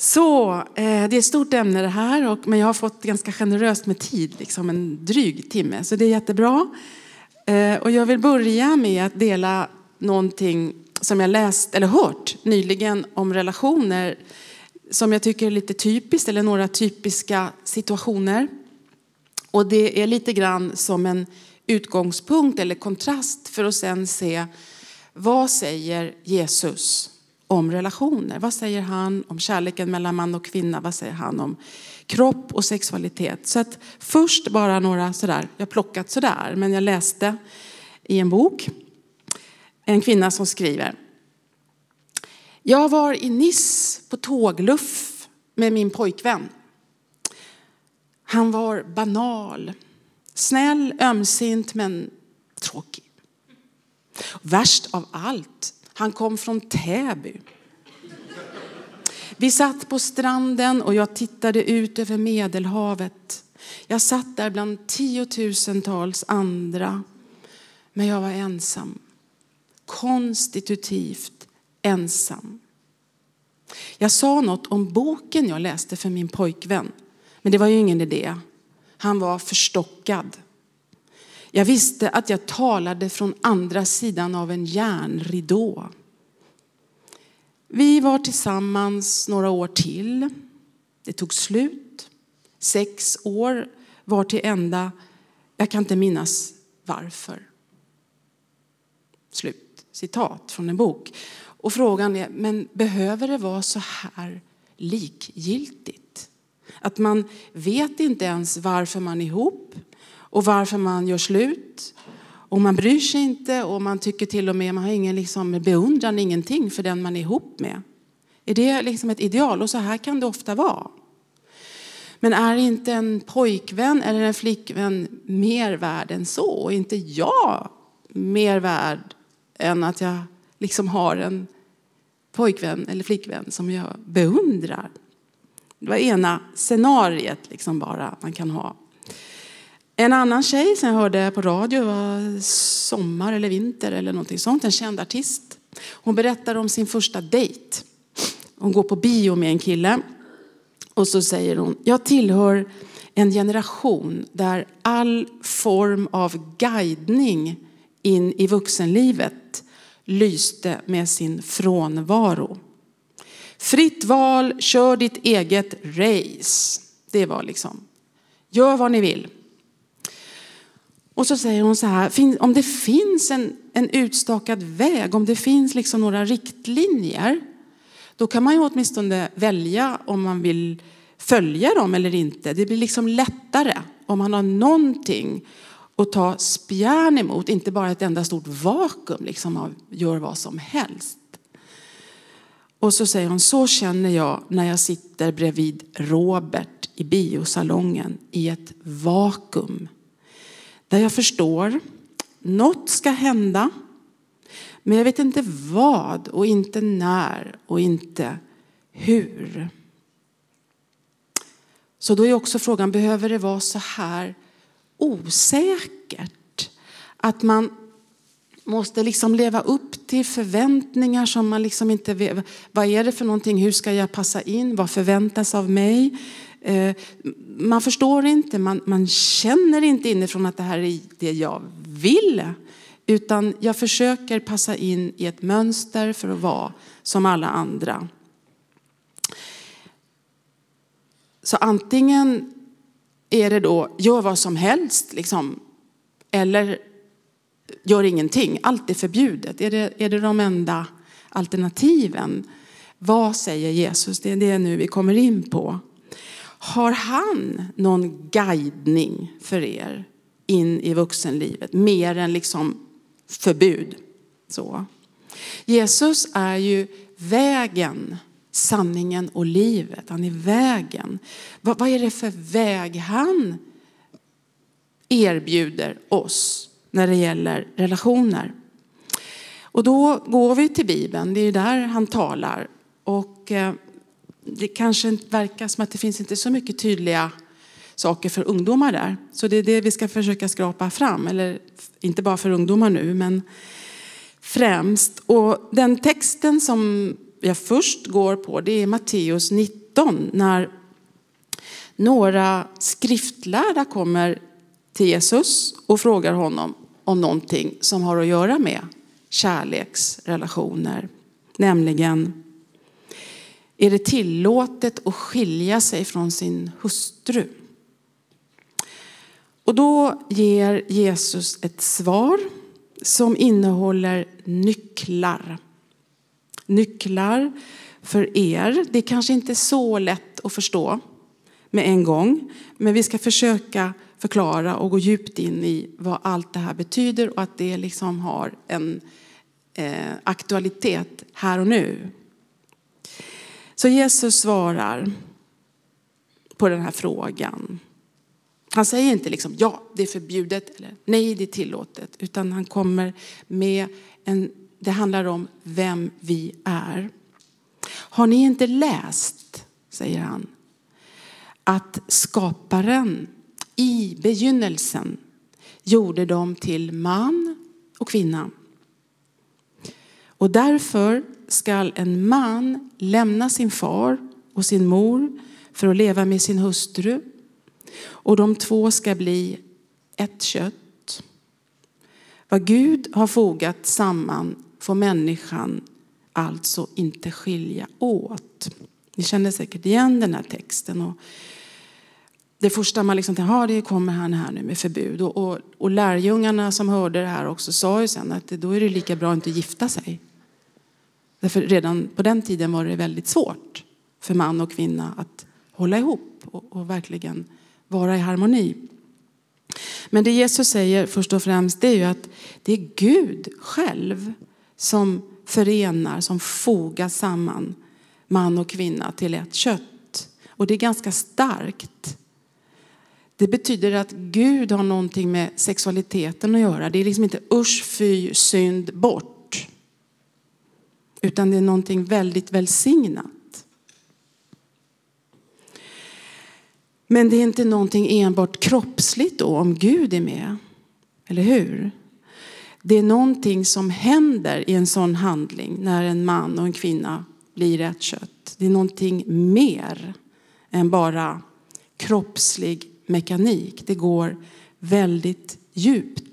Så, eh, det är ett stort ämne det här, och, men jag har fått ganska generöst med tid, liksom en dryg timme, så det är jättebra. Eh, och jag vill börja med att dela någonting som jag läst eller hört nyligen om relationer som jag tycker är lite typiskt, eller några typiska situationer. Och det är lite grann som en utgångspunkt eller kontrast för att sen se vad säger Jesus om relationer? Vad säger han om kärleken mellan man och kvinna? Vad säger han om kropp och sexualitet? Så att först bara några sådär, jag har plockat sådär, men jag läste i en bok en kvinna som skriver. Jag var i Nice på tågluff med min pojkvän. Han var banal, snäll, ömsint men tråkig. Värst av allt, han kom från Täby. Vi satt på stranden och jag tittade ut över Medelhavet. Jag satt där bland tiotusentals andra, men jag var ensam. Konstitutivt ensam. Jag sa något om boken jag läste för min pojkvän, men det var ju ingen idé. Han var förstockad. Jag visste att jag talade från andra sidan av en järnridå. Vi var tillsammans några år till. Det tog slut. Sex år var till ända. Jag kan inte minnas varför. Slut. Citat från en bok. Och frågan är, men behöver det vara så här likgiltigt? Att man vet inte ens varför man är ihop och varför man gör slut. Och man bryr sig inte och man tycker till och med man har ingen liksom beundran, ingenting för den man är ihop med. Är det liksom ett ideal? Och så här kan det ofta vara. Men är inte en pojkvän eller en flickvän mer värd än så? Och inte jag mer värd än att jag liksom har en pojkvän eller flickvän som jag beundrar? Det var ena scenariet liksom bara man kan ha. En annan tjej som jag hörde på radio var sommar eller vinter eller någonting sånt, en känd artist. Hon berättar om sin första dejt. Hon går på bio med en kille och så säger hon, jag tillhör en generation där all form av guidning in i vuxenlivet lyste med sin frånvaro. Fritt val, kör ditt eget race. Det var liksom, gör vad ni vill. Och så säger hon så här, om det finns en, en utstakad väg, om det finns liksom några riktlinjer, då kan man ju åtminstone välja om man vill följa dem eller inte. Det blir liksom lättare om man har någonting att ta spjärn emot, inte bara ett enda stort vakuum liksom av gör vad som helst. Och så säger hon, så känner jag när jag sitter bredvid Robert i biosalongen i ett vakuum där jag förstår, något ska hända, men jag vet inte vad och inte när och inte hur. Så då är också frågan, behöver det vara så här osäkert? Att man måste liksom leva upp till förväntningar som man liksom inte vet. Vad är det för någonting? Hur ska jag passa in? Vad förväntas av mig? Eh, man förstår inte, man, man känner inte inifrån att det här är det jag vill. Utan jag försöker passa in i ett mönster för att vara som alla andra. Så antingen är det då, gör vad som helst, liksom, eller gör ingenting. Allt är förbjudet. Är det, är det de enda alternativen? Vad säger Jesus? Det är det nu vi kommer in på. Har han någon guidning för er in i vuxenlivet? Mer än liksom förbud. Så. Jesus är ju vägen, sanningen och livet. Han är vägen. Vad, vad är det för väg han erbjuder oss när det gäller relationer? Och då går vi till Bibeln, det är där han talar. Och eh, det kanske verkar som att det finns inte så mycket tydliga saker för ungdomar där. Så det är det vi ska försöka skrapa fram, eller inte bara för ungdomar nu, men främst. Och den texten som jag först går på, det är Matteus 19 när några skriftlärda kommer till Jesus och frågar honom om någonting som har att göra med kärleksrelationer. Nämligen, är det tillåtet att skilja sig från sin hustru? Och då ger Jesus ett svar som innehåller nycklar. Nycklar för er. Det kanske inte är så lätt att förstå med en gång, men vi ska försöka förklara och gå djupt in i vad allt det här betyder och att det liksom har en eh, aktualitet här och nu. Så Jesus svarar på den här frågan. Han säger inte liksom ja, det är förbjudet eller nej, det är tillåtet, utan han kommer med en, det handlar om vem vi är. Har ni inte läst, säger han, att skaparen i begynnelsen gjorde dem till man och kvinna. Och därför skall en man lämna sin far och sin mor för att leva med sin hustru. Och de två ska bli ett kött. Vad Gud har fogat samman får människan alltså inte skilja åt. Ni känner säkert igen den här texten. Och det första man liksom tänkte, det kommer han här nu med förbud. Och, och, och lärjungarna som hörde det här också sa ju sen att då är det lika bra att inte gifta sig. Därför redan på den tiden var det väldigt svårt för man och kvinna att hålla ihop och, och verkligen vara i harmoni. Men det Jesus säger först och främst det är ju att det är Gud själv som förenar, som fogar samman man och kvinna till ett kött. Och det är ganska starkt. Det betyder att Gud har någonting med sexualiteten att göra. Det är liksom inte usch, fy, synd, bort. Utan det är någonting väldigt välsignat. Men det är inte någonting enbart kroppsligt då om Gud är med. Eller hur? Det är någonting som händer i en sån handling när en man och en kvinna blir ett kött. Det är någonting mer än bara kroppslig mekanik. Det går väldigt djupt.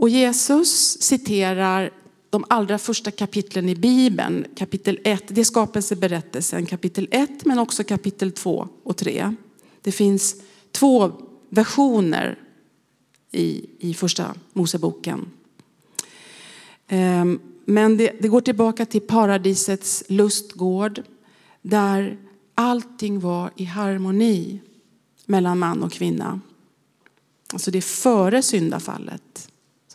Och Jesus citerar de allra första kapitlen i Bibeln, kapitel 1, det är skapelseberättelsen, kapitel 1 men också kapitel 2 och 3. Det finns två versioner i, i första Moseboken. Ehm, men det, det går tillbaka till paradisets lustgård där allting var i harmoni mellan man och kvinna. Alltså det är före syndafallet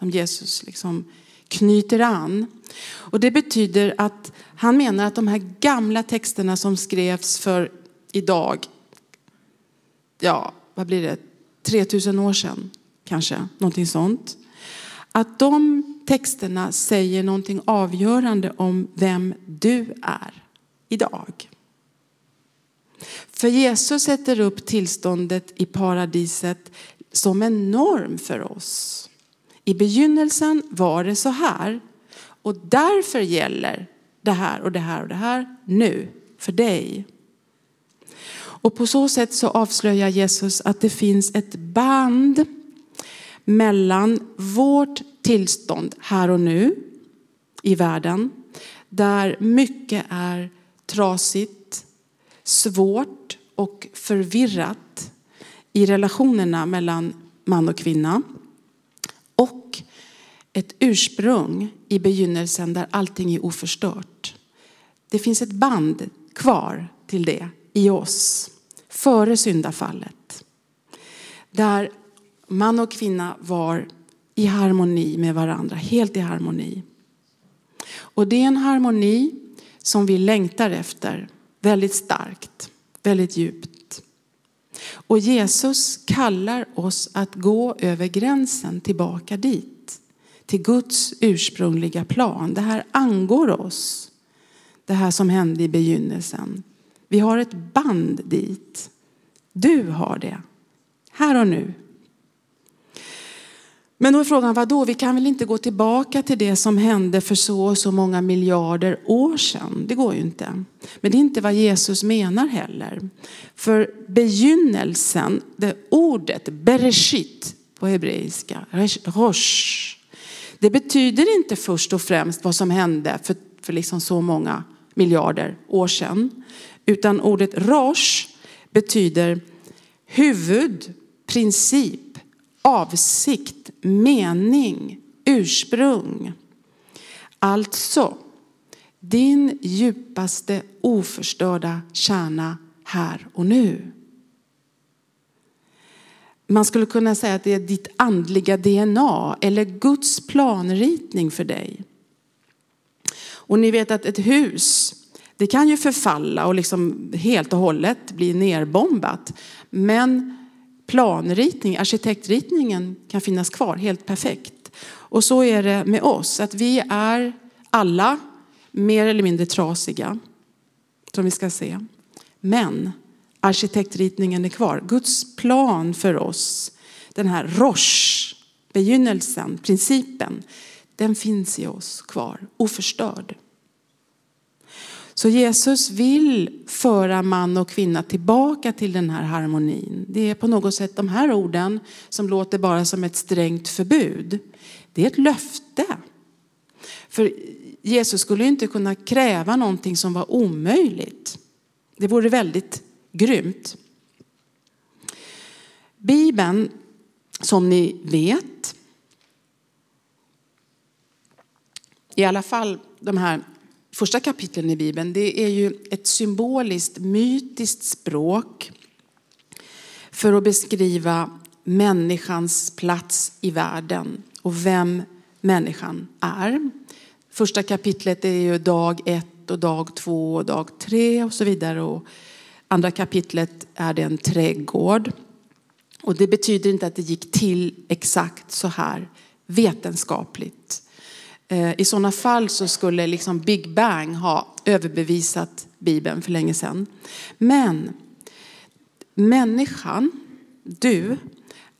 som Jesus liksom knyter an. Och det betyder att han menar att de här gamla texterna som skrevs för idag, ja, vad blir det, 3000 år sedan kanske, någonting sånt. Att de texterna säger någonting avgörande om vem du är idag. För Jesus sätter upp tillståndet i paradiset som en norm för oss. I begynnelsen var det så här och därför gäller det här och det här och det här nu för dig. Och på så sätt så avslöjar Jesus att det finns ett band mellan vårt tillstånd här och nu i världen där mycket är trasigt, svårt och förvirrat i relationerna mellan man och kvinna. Ett ursprung i begynnelsen där allting är oförstört. Det finns ett band kvar till det i oss före syndafallet. Där man och kvinna var i harmoni med varandra, helt i harmoni. Och det är en harmoni som vi längtar efter väldigt starkt, väldigt djupt. Och Jesus kallar oss att gå över gränsen tillbaka dit, till Guds ursprungliga plan. Det här angår oss, det här som hände i begynnelsen. Vi har ett band dit. Du har det, här och nu. Men då är frågan, vad då? Vi kan väl inte gå tillbaka till det som hände för så och så många miljarder år sedan? Det går ju inte. Men det är inte vad Jesus menar heller. För begynnelsen, det ordet bereshit på hebreiska, rosh, det betyder inte först och främst vad som hände för, för liksom så många miljarder år sedan. Utan ordet rosh betyder huvud, princip, avsikt, mening, ursprung. Alltså, din djupaste oförstörda kärna här och nu. Man skulle kunna säga att det är ditt andliga DNA eller Guds planritning för dig. Och ni vet att ett hus, det kan ju förfalla och liksom helt och hållet bli nerbombat. Men planritning, arkitektritningen kan finnas kvar helt perfekt. Och så är det med oss, att vi är alla mer eller mindre trasiga, som vi ska se. Men arkitektritningen är kvar. Guds plan för oss, den här rosh, begynnelsen, principen, den finns i oss kvar, oförstörd. Så Jesus vill föra man och kvinna tillbaka till den här harmonin. Det är på något sätt de här orden som låter bara som ett strängt förbud. Det är ett löfte. För Jesus skulle inte kunna kräva någonting som var omöjligt. Det vore väldigt grymt. Bibeln, som ni vet, i alla fall de här första kapitlen i Bibeln, det är ju ett symboliskt, mytiskt språk för att beskriva människans plats i världen och vem människan är. Första kapitlet är ju dag ett och dag två och dag tre och så vidare. Och andra kapitlet är det en trädgård. Och det betyder inte att det gick till exakt så här vetenskapligt. Eh, I sådana fall så skulle liksom Big Bang ha överbevisat Bibeln för länge sedan. Men människan, du,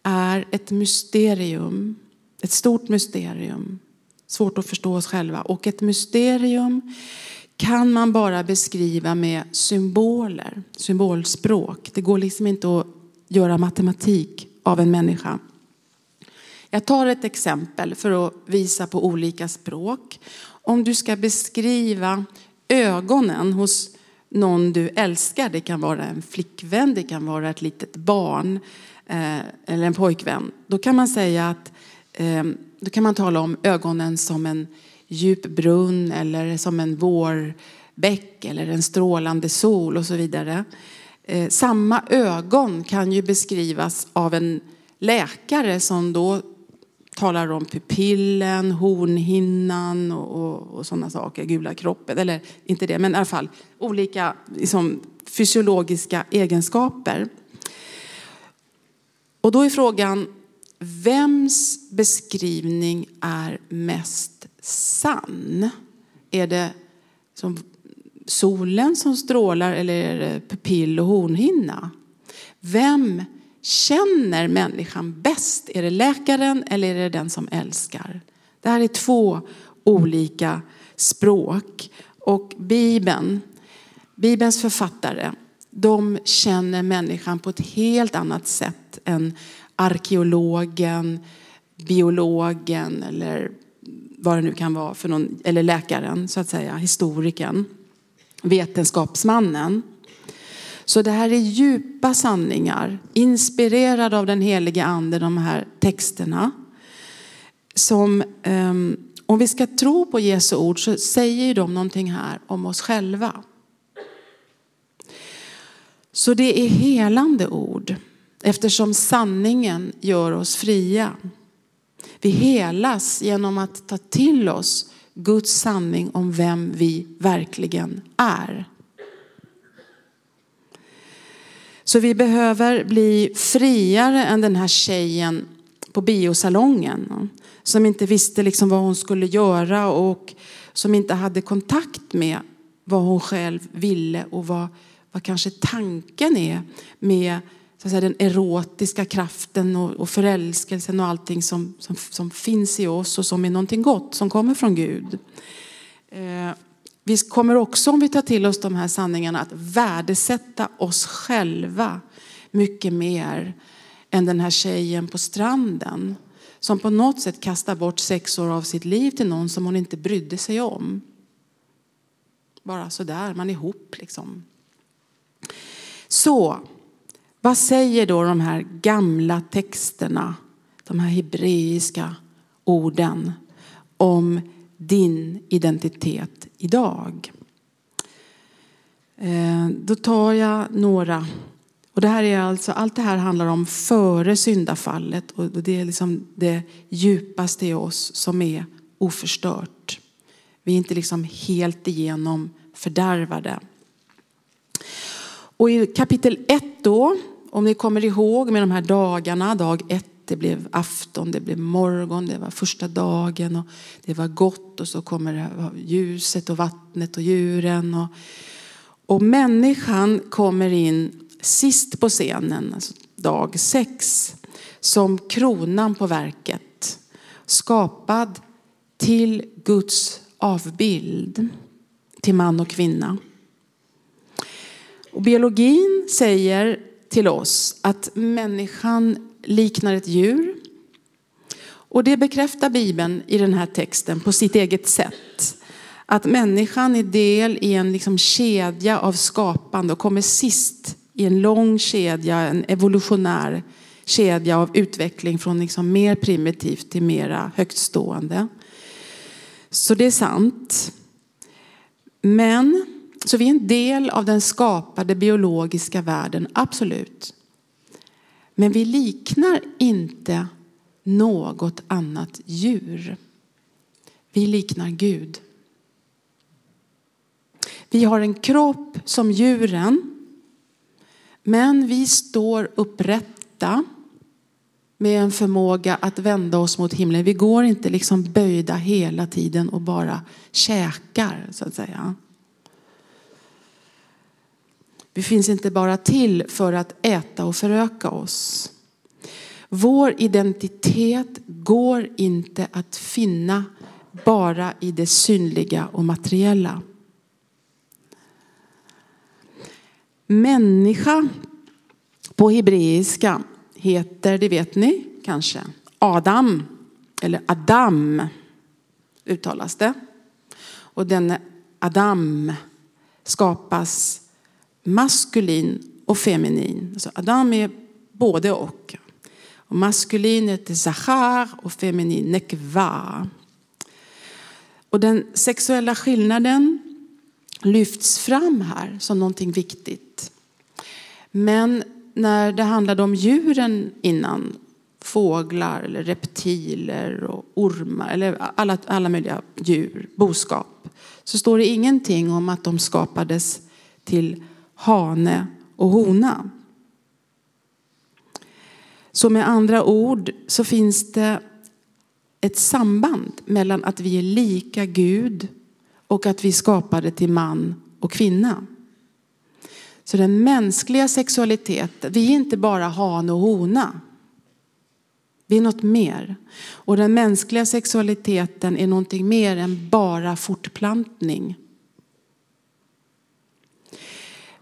är ett mysterium. Ett stort mysterium. Svårt att förstå oss själva. Och ett mysterium kan man bara beskriva med symboler, symbolspråk. Det går liksom inte att göra matematik av en människa. Jag tar ett exempel för att visa på olika språk. Om du ska beskriva ögonen hos någon du älskar, det kan vara en flickvän, det kan vara ett litet barn eh, eller en pojkvän. Då kan man säga att eh, då kan man tala om ögonen som en djup brunn eller som en vårbäck eller en strålande sol och så vidare. Eh, samma ögon kan ju beskrivas av en läkare som då talar om pupillen, hornhinnan och, och, och sådana saker, gula kroppen, eller inte det, men i alla fall olika liksom, fysiologiska egenskaper. Och då är frågan, vems beskrivning är mest sann? Är det som solen som strålar eller är det pupill och hornhinna? Vem känner människan bäst? Är det läkaren eller är det den som älskar? Det här är två olika språk. Och Bibeln, Bibelns författare, de känner människan på ett helt annat sätt än arkeologen, biologen eller vad det nu kan vara för någon, eller läkaren så att säga, historikern, vetenskapsmannen. Så det här är djupa sanningar, inspirerade av den helige ande, de här texterna. Som, ehm, om vi ska tro på Jesu ord så säger de någonting här om oss själva. Så det är helande ord eftersom sanningen gör oss fria. Vi helas genom att ta till oss Guds sanning om vem vi verkligen är. Så vi behöver bli friare än den här tjejen på biosalongen. Som inte visste liksom vad hon skulle göra och som inte hade kontakt med vad hon själv ville och vad, vad kanske tanken är med så säga, den erotiska kraften och, och förälskelsen och allting som, som, som finns i oss och som är någonting gott som kommer från Gud. Eh, vi kommer också, om vi tar till oss de här sanningarna, att värdesätta oss själva mycket mer än den här tjejen på stranden som på något sätt kastar bort sex år av sitt liv till någon som hon inte brydde sig om. Bara sådär, man är ihop liksom. Så, vad säger då de här gamla texterna, de här hebreiska orden om din identitet idag? Eh, då tar jag några. Och det här är alltså, allt det här handlar om före syndafallet och det är liksom det djupaste i oss som är oförstört. Vi är inte liksom helt igenom fördärvade. Och i kapitel 1 då, om ni kommer ihåg med de här dagarna, dag ett, det blev afton, det blev morgon, det var första dagen och det var gott och så kommer det ljuset och vattnet och djuren. Och, och människan kommer in sist på scenen, alltså dag sex, som kronan på verket. Skapad till Guds avbild, till man och kvinna. Och biologin säger till oss att människan liknar ett djur. Och det bekräftar Bibeln i den här texten på sitt eget sätt. Att människan är del i en liksom kedja av skapande och kommer sist i en lång kedja, en evolutionär kedja av utveckling från liksom mer primitivt till mera högtstående. Så det är sant. Men, så vi är en del av den skapade biologiska världen, absolut. Men vi liknar inte något annat djur. Vi liknar Gud. Vi har en kropp som djuren. Men vi står upprätta med en förmåga att vända oss mot himlen. Vi går inte liksom böjda hela tiden och bara käkar så att säga. Vi finns inte bara till för att äta och föröka oss. Vår identitet går inte att finna bara i det synliga och materiella. Människa på hebreiska heter, det vet ni kanske, Adam eller Adam uttalas det. Och denne Adam skapas maskulin och feminin. Alltså Adam är både och. och maskulin heter Zachar och feminin Nekva. Och den sexuella skillnaden lyfts fram här som någonting viktigt. Men när det handlade om djuren innan, fåglar eller reptiler och ormar eller alla, alla möjliga djur, boskap, så står det ingenting om att de skapades till hane och hona. Så med andra ord så finns det ett samband mellan att vi är lika Gud och att vi skapade till man och kvinna. Så den mänskliga sexualiteten, vi är inte bara hane och hona. Vi är något mer. Och den mänskliga sexualiteten är någonting mer än bara fortplantning.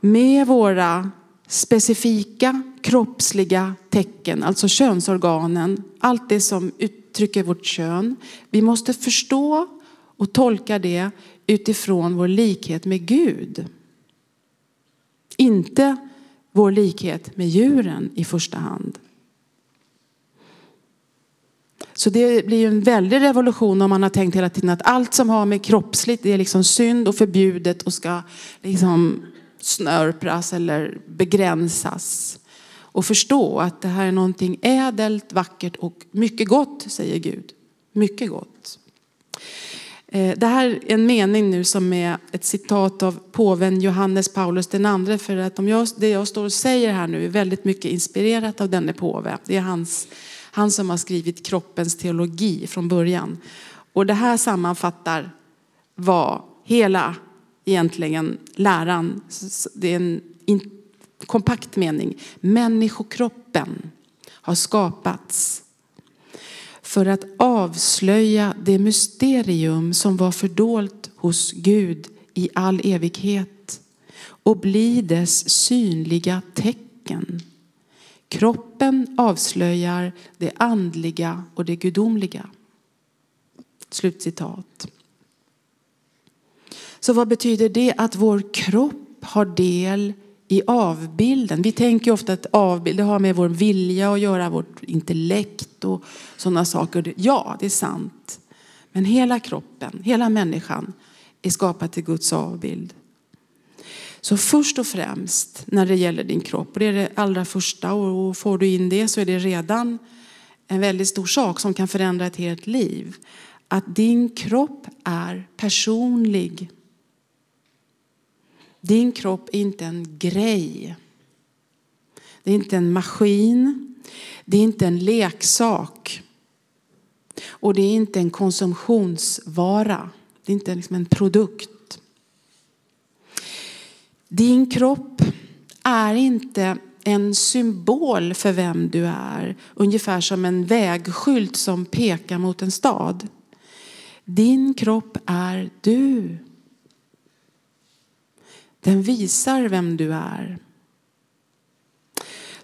Med våra specifika kroppsliga tecken, alltså könsorganen, allt det som uttrycker vårt kön. Vi måste förstå och tolka det utifrån vår likhet med Gud. Inte vår likhet med djuren i första hand. Så det blir en väldig revolution om man har tänkt hela tiden att allt som har med kroppsligt det är liksom synd och förbjudet och ska liksom snörpras eller begränsas. Och förstå att det här är någonting ädelt, vackert och mycket gott, säger Gud. Mycket gott. Eh, det här är en mening nu som är ett citat av påven Johannes Paulus den andre. För att om jag, det jag står och säger här nu är väldigt mycket inspirerat av denne påve. Det är hans, han som har skrivit kroppens teologi från början. Och det här sammanfattar vad hela egentligen läran, det är en kompakt mening. Människokroppen har skapats för att avslöja det mysterium som var fördolt hos Gud i all evighet och bli dess synliga tecken. Kroppen avslöjar det andliga och det gudomliga. Slutcitat. Så vad betyder det att vår kropp har del i avbilden? Vi tänker ofta att avbild har med vår vilja att göra, vårt intellekt och sådana saker. Ja, det är sant. Men hela kroppen, hela människan är skapad till Guds avbild. Så först och främst när det gäller din kropp, och det är det allra första, och får du in det så är det redan en väldigt stor sak som kan förändra ett helt liv. Att din kropp är personlig. Din kropp är inte en grej. Det är inte en maskin. Det är inte en leksak. Och det är inte en konsumtionsvara. Det är inte liksom en produkt. Din kropp är inte en symbol för vem du är. Ungefär som en vägskylt som pekar mot en stad. Din kropp är du. Den visar vem du är.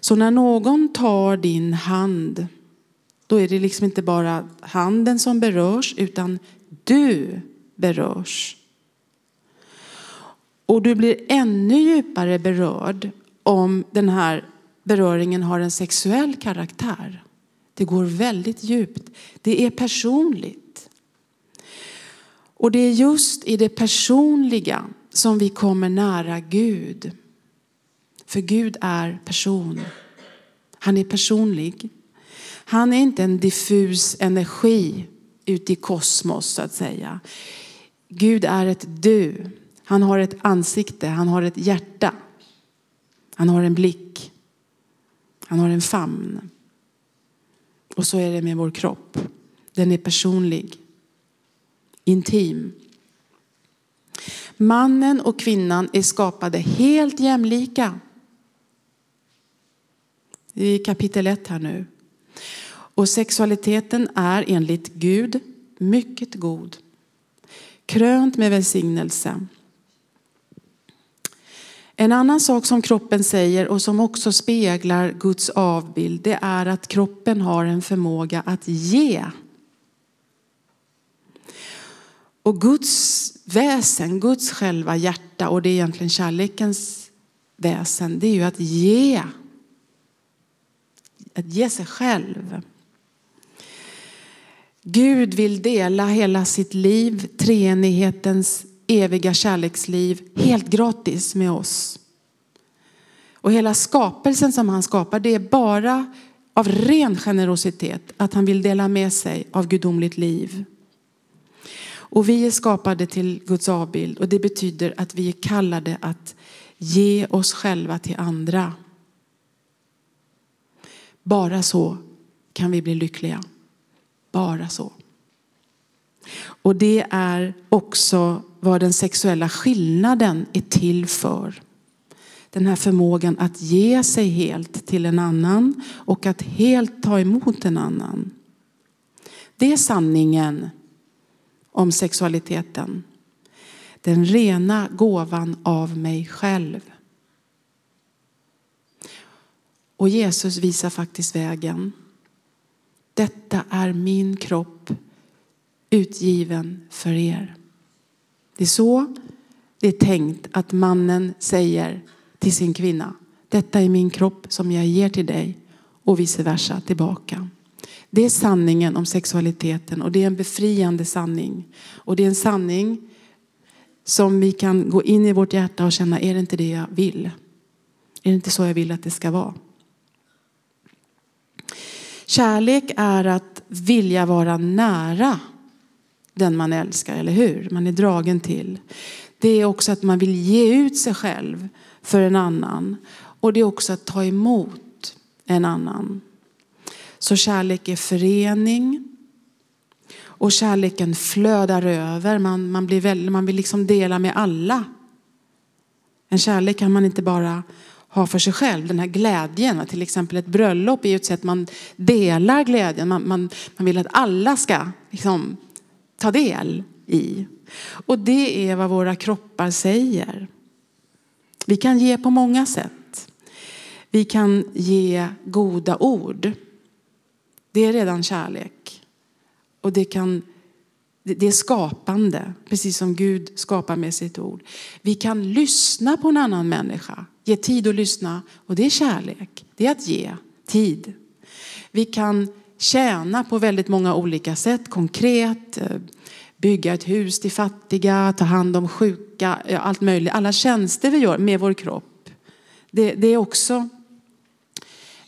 Så när någon tar din hand, då är det liksom inte bara handen som berörs, utan du berörs. Och du blir ännu djupare berörd om den här beröringen har en sexuell karaktär. Det går väldigt djupt. Det är personligt. Och det är just i det personliga som vi kommer nära Gud. För Gud är person. Han är personlig. Han är inte en diffus energi ute i kosmos så att säga. Gud är ett du. Han har ett ansikte, han har ett hjärta. Han har en blick. Han har en famn. Och så är det med vår kropp. Den är personlig, intim. Mannen och kvinnan är skapade helt jämlika. I kapitel 1 här nu. Och sexualiteten är enligt Gud mycket god. Krönt med välsignelse. En annan sak som kroppen säger och som också speglar Guds avbild det är att kroppen har en förmåga att ge. Och Guds väsen, Guds själva hjärta och det är egentligen kärlekens väsen, det är ju att ge. Att ge sig själv. Gud vill dela hela sitt liv, treenighetens eviga kärleksliv, helt gratis med oss. Och hela skapelsen som han skapar, det är bara av ren generositet att han vill dela med sig av gudomligt liv. Och vi är skapade till Guds avbild och det betyder att vi är kallade att ge oss själva till andra. Bara så kan vi bli lyckliga. Bara så. Och det är också vad den sexuella skillnaden är till för. Den här förmågan att ge sig helt till en annan och att helt ta emot en annan. Det är sanningen om sexualiteten. Den rena gåvan av mig själv. Och Jesus visar faktiskt vägen. Detta är min kropp utgiven för er. Det är så det är tänkt att mannen säger till sin kvinna. Detta är min kropp som jag ger till dig och vice versa tillbaka. Det är sanningen om sexualiteten och det är en befriande sanning. Och det är en sanning som vi kan gå in i vårt hjärta och känna, är det inte det jag vill? Är det inte så jag vill att det ska vara? Kärlek är att vilja vara nära den man älskar, eller hur? Man är dragen till. Det är också att man vill ge ut sig själv för en annan. Och det är också att ta emot en annan. Så kärlek är förening. Och kärleken flödar över. Man, man, blir väl, man vill liksom dela med alla. En kärlek kan man inte bara ha för sig själv, den här glädjen. Till exempel ett bröllop är ju ett sätt man delar glädjen. Man, man, man vill att alla ska liksom, ta del i. Och det är vad våra kroppar säger. Vi kan ge på många sätt. Vi kan ge goda ord. Det är redan kärlek. Och det, kan, det är skapande, precis som Gud skapar med sitt ord. Vi kan lyssna på en annan människa, ge tid att lyssna. Och det är kärlek, det är att ge tid. Vi kan tjäna på väldigt många olika sätt, konkret, eh, bygga ett hus till fattiga, ta hand om sjuka, allt möjligt. Alla tjänster vi gör med vår kropp, det, det är också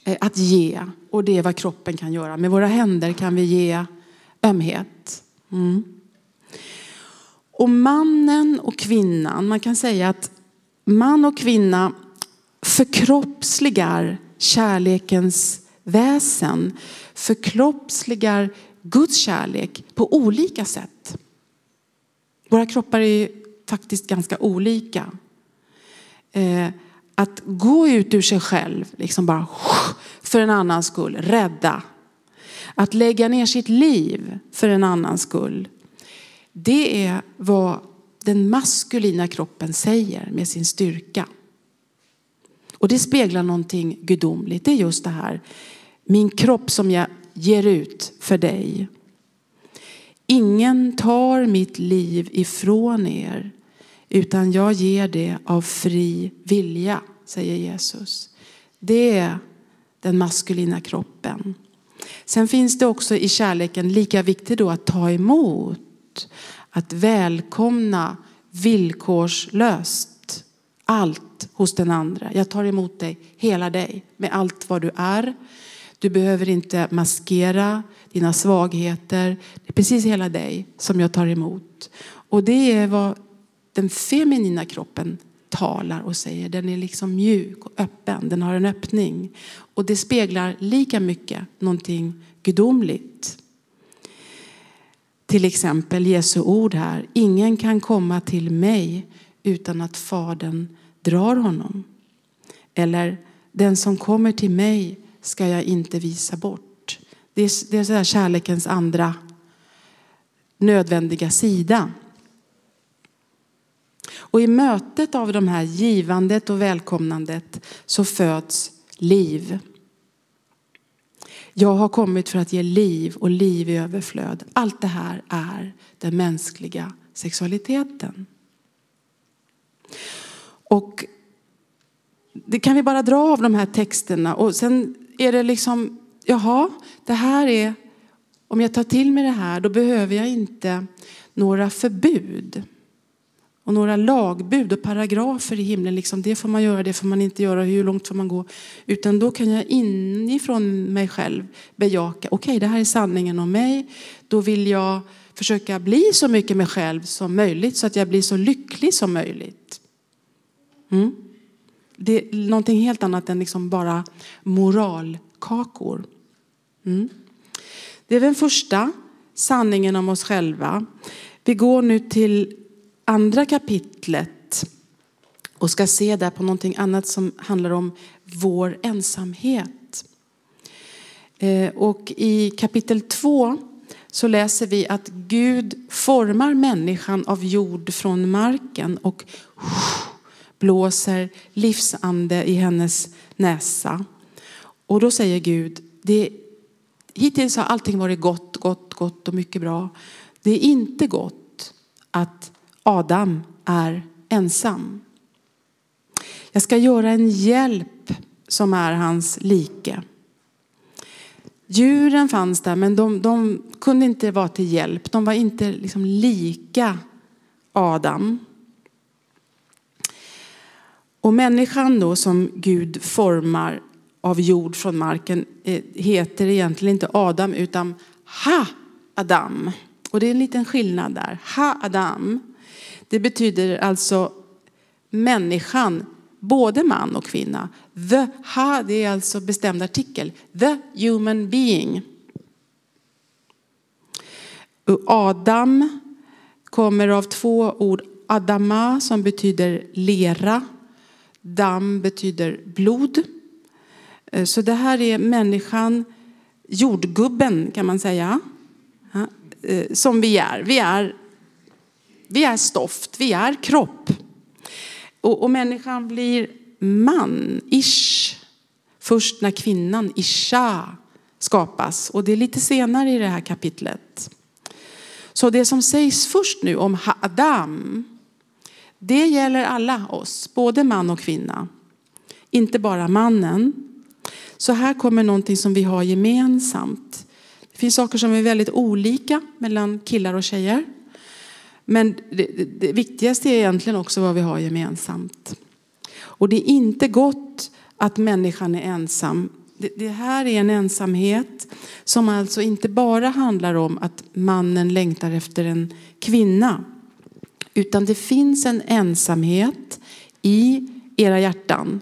Eh, att ge. Och det är vad kroppen kan göra. Med våra händer kan vi ge ömhet. Mm. Och mannen och kvinnan, man kan säga att man och kvinna förkroppsligar kärlekens väsen, förkroppsligar Guds kärlek på olika sätt. Våra kroppar är faktiskt ganska olika. Eh, att gå ut ur sig själv, liksom bara för en annans skull, rädda. Att lägga ner sitt liv för en annans skull. Det är vad den maskulina kroppen säger med sin styrka. Och det speglar någonting gudomligt. Det är just det här. Min kropp som jag ger ut för dig. Ingen tar mitt liv ifrån er utan jag ger det av fri vilja, säger Jesus. Det är den maskulina kroppen. Sen finns det också i kärleken lika viktigt då att ta emot, att välkomna villkorslöst allt hos den andra. Jag tar emot dig, hela dig, med allt vad du är. Du behöver inte maskera dina svagheter. Det är precis hela dig som jag tar emot. Och det är vad den feminina kroppen talar och säger. Den är liksom mjuk och öppen. Den har en öppning. Och det speglar lika mycket någonting gudomligt. Till exempel Jesu ord här. Ingen kan komma till mig utan att Fadern drar honom. Eller den som kommer till mig ska jag inte visa bort. Det är, det är så kärlekens andra nödvändiga sida. Och i mötet av de här givandet och välkomnandet så föds liv. Jag har kommit för att ge liv och liv i överflöd. Allt det här är den mänskliga sexualiteten. Och det kan vi bara dra av de här texterna och sen är det liksom, jaha, det här är, om jag tar till mig det här då behöver jag inte några förbud och några lagbud och paragrafer i himlen. Liksom, det får man göra, det får man inte göra, hur långt får man gå? Utan då kan jag inifrån mig själv bejaka, okej okay, det här är sanningen om mig. Då vill jag försöka bli så mycket mig själv som möjligt så att jag blir så lycklig som möjligt. Mm. Det är någonting helt annat än liksom bara moralkakor. Mm. Det är den första sanningen om oss själva. Vi går nu till andra kapitlet och ska se där på någonting annat som handlar om vår ensamhet. Eh, och i kapitel 2 så läser vi att Gud formar människan av jord från marken och blåser livsande i hennes näsa. Och då säger Gud, det, hittills har allting varit gott, gott, gott och mycket bra. Det är inte gott att Adam är ensam. Jag ska göra en hjälp som är hans like. Djuren fanns där men de, de kunde inte vara till hjälp. De var inte liksom lika Adam. Och människan då som Gud formar av jord från marken eh, heter egentligen inte Adam utan Ha-Adam. Och det är en liten skillnad där. Ha-Adam. Det betyder alltså människan, både man och kvinna. The ha, det är alltså bestämd artikel. The human being. Adam kommer av två ord. Adama som betyder lera Dam betyder blod. Eh, så det här är människan, jordgubben kan man säga, eh, som vi är. Vi är, vi är stoft, vi är kropp. Och, och människan blir man, ish, först när kvinnan, isha, skapas. Och det är lite senare i det här kapitlet. Så det som sägs först nu om Adam, det gäller alla oss, både man och kvinna. Inte bara mannen. Så här kommer någonting som vi har gemensamt. Det finns saker som är väldigt olika mellan killar och tjejer. Men det, det, det viktigaste är egentligen också vad vi har gemensamt. Och det är inte gott att människan är ensam. Det, det här är en ensamhet som alltså inte bara handlar om att mannen längtar efter en kvinna. Utan det finns en ensamhet i era hjärtan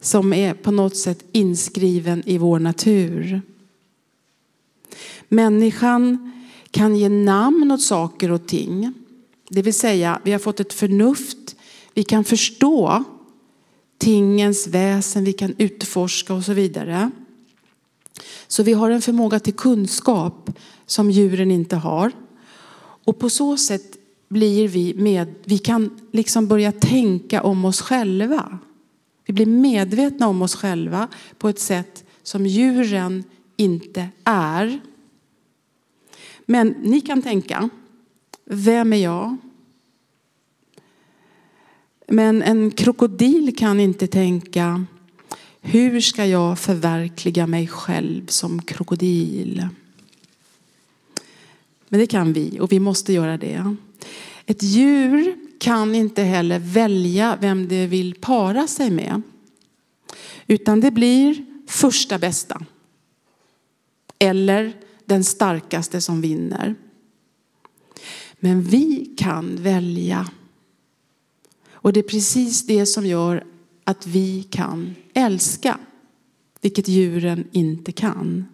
som är på något sätt inskriven i vår natur. Människan kan ge namn åt saker och ting. Det vill säga, vi har fått ett förnuft. Vi kan förstå tingens väsen, vi kan utforska och så vidare. Så vi har en förmåga till kunskap som djuren inte har. Och på så sätt blir vi med, vi kan liksom börja tänka om oss själva. Vi blir medvetna om oss själva på ett sätt som djuren inte är. Men ni kan tänka, vem är jag? Men en krokodil kan inte tänka, hur ska jag förverkliga mig själv som krokodil? Men det kan vi och vi måste göra det. Ett djur kan inte heller välja vem det vill para sig med. Utan det blir första bästa. Eller den starkaste som vinner. Men vi kan välja. Och det är precis det som gör att vi kan älska. Vilket djuren inte kan.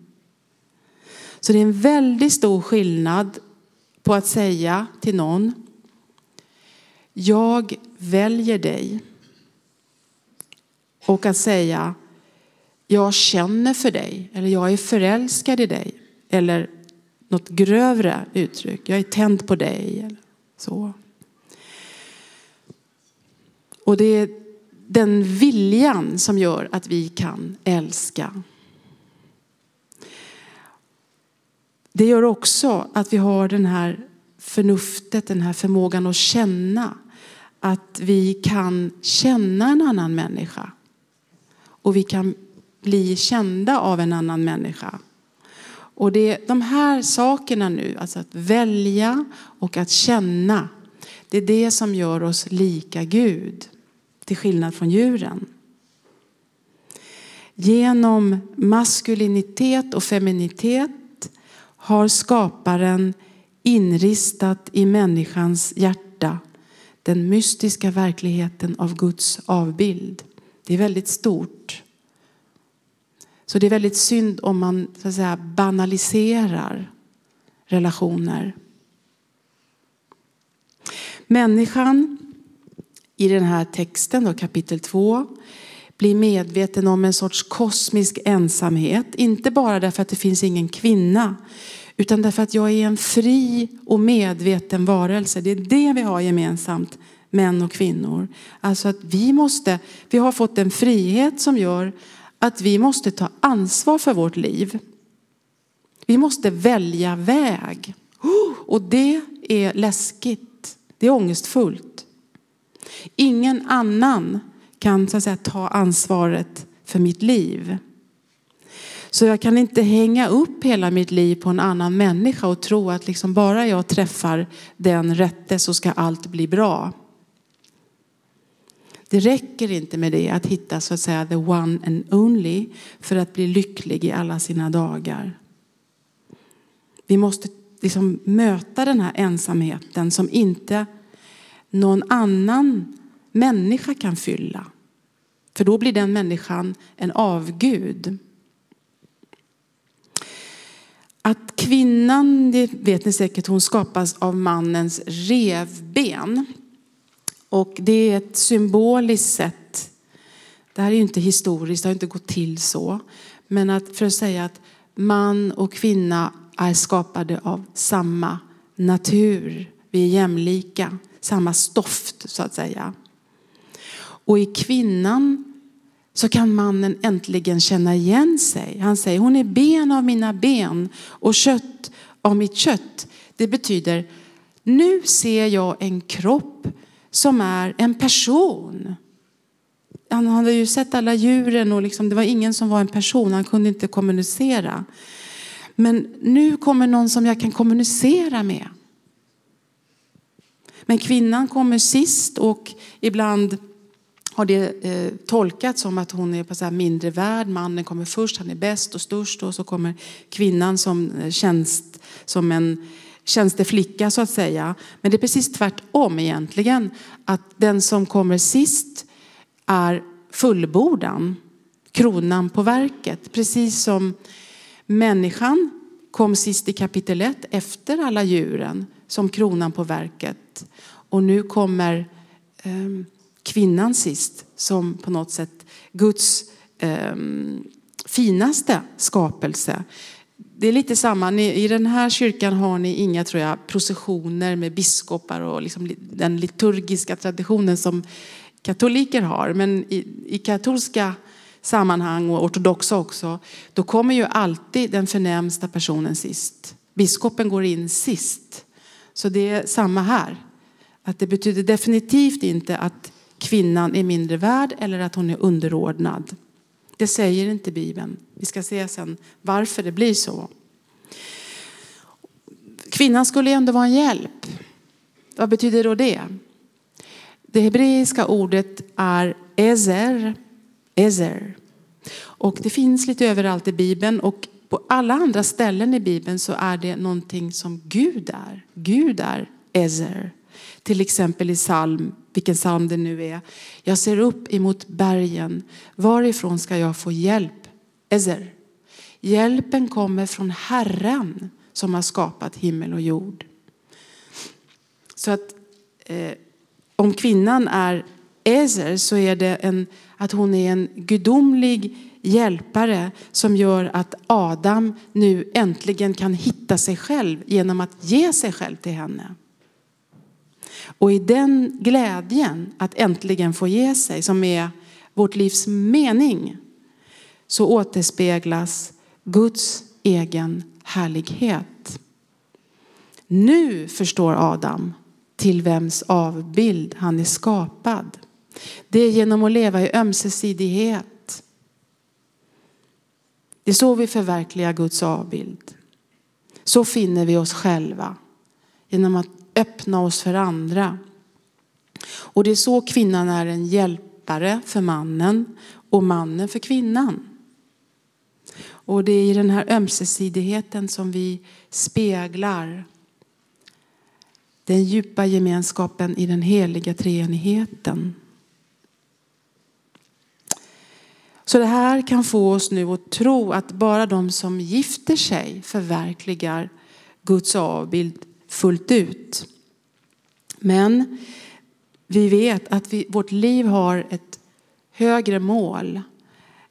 Så det är en väldigt stor skillnad på att säga till någon jag väljer dig. Och att säga jag känner för dig eller jag är förälskad i dig. Eller något grövre uttryck, jag är tänd på dig. Eller så. Och det är den viljan som gör att vi kan älska. Det gör också att vi har den här förnuftet, den här förmågan att känna. Att vi kan känna en annan människa. Och vi kan bli kända av en annan människa. Och det är de här sakerna nu, alltså att välja och att känna. Det är det som gör oss lika Gud. Till skillnad från djuren. Genom maskulinitet och feminitet har skaparen inristat i människans hjärta den mystiska verkligheten av Guds avbild. Det är väldigt stort. Så det är väldigt synd om man så att säga, banaliserar relationer. Människan i den här texten, då, kapitel 2, blir medveten om en sorts kosmisk ensamhet. Inte bara därför att det finns ingen kvinna, utan därför att jag är en fri och medveten varelse. Det är det vi har gemensamt, män och kvinnor. Alltså att vi måste, vi har fått en frihet som gör att vi måste ta ansvar för vårt liv. Vi måste välja väg. Och det är läskigt. Det är ångestfullt. Ingen annan kan så att säga, ta ansvaret för mitt liv. Så jag kan inte hänga upp hela mitt liv på en annan människa och tro att liksom bara jag träffar den rätte så ska allt bli bra. Det räcker inte med det, att hitta så att säga the one and only för att bli lycklig i alla sina dagar. Vi måste liksom möta den här ensamheten som inte någon annan människa kan fylla. För då blir den människan en avgud. Att kvinnan, det vet ni säkert, hon skapas av mannens revben. Och det är ett symboliskt sätt Det här är ju inte historiskt, det har inte gått till så. Men att, för att säga att man och kvinna är skapade av samma natur. Vi är jämlika, samma stoft så att säga. Och i kvinnan så kan mannen äntligen känna igen sig. Han säger hon är ben av mina ben och kött av mitt kött. Det betyder nu ser jag en kropp som är en person. Han hade ju sett alla djuren och liksom, det var ingen som var en person. Han kunde inte kommunicera. Men nu kommer någon som jag kan kommunicera med. Men kvinnan kommer sist och ibland har det eh, tolkats som att hon är på så här mindre värd. Mannen kommer först, han är bäst och störst och så kommer kvinnan som eh, tjänst, som en tjänsteflicka så att säga. Men det är precis tvärtom egentligen. Att den som kommer sist är fullbordan, kronan på verket. Precis som människan kom sist i kapitel 1 efter alla djuren som kronan på verket. Och nu kommer eh, kvinnan sist som på något sätt Guds eh, finaste skapelse. Det är lite samma, i den här kyrkan har ni inga tror jag, processioner med biskopar och liksom den liturgiska traditionen som katoliker har. Men i, i katolska sammanhang och ortodoxa också, då kommer ju alltid den förnämsta personen sist. Biskopen går in sist. Så det är samma här. Att det betyder definitivt inte att kvinnan är mindre värd eller att hon är underordnad. Det säger inte Bibeln. Vi ska se sen varför det blir så. Kvinnan skulle ändå vara en hjälp. Vad betyder då det? Det hebreiska ordet är ezer, ezer. Och det finns lite överallt i Bibeln och på alla andra ställen i Bibeln så är det någonting som Gud är. Gud är ezer. Till exempel i psalm, vilken psalm det nu är. Jag ser upp emot bergen. Varifrån ska jag få hjälp? Ezer. Hjälpen kommer från Herren som har skapat himmel och jord. Så att eh, om kvinnan är Ezer så är det en, att hon är en gudomlig hjälpare som gör att Adam nu äntligen kan hitta sig själv genom att ge sig själv till henne. Och i den glädjen att äntligen få ge sig, som är vårt livs mening, så återspeglas Guds egen härlighet. Nu förstår Adam till vems avbild han är skapad. Det är genom att leva i ömsesidighet. Det är så vi förverkligar Guds avbild. Så finner vi oss själva genom att öppna oss för andra. Och det är så kvinnan är en hjälpare för mannen och mannen för kvinnan. Och det är i den här ömsesidigheten som vi speglar den djupa gemenskapen i den heliga treenigheten. Så det här kan få oss nu att tro att bara de som gifter sig förverkligar Guds avbild fullt ut. Men vi vet att vi, vårt liv har ett högre mål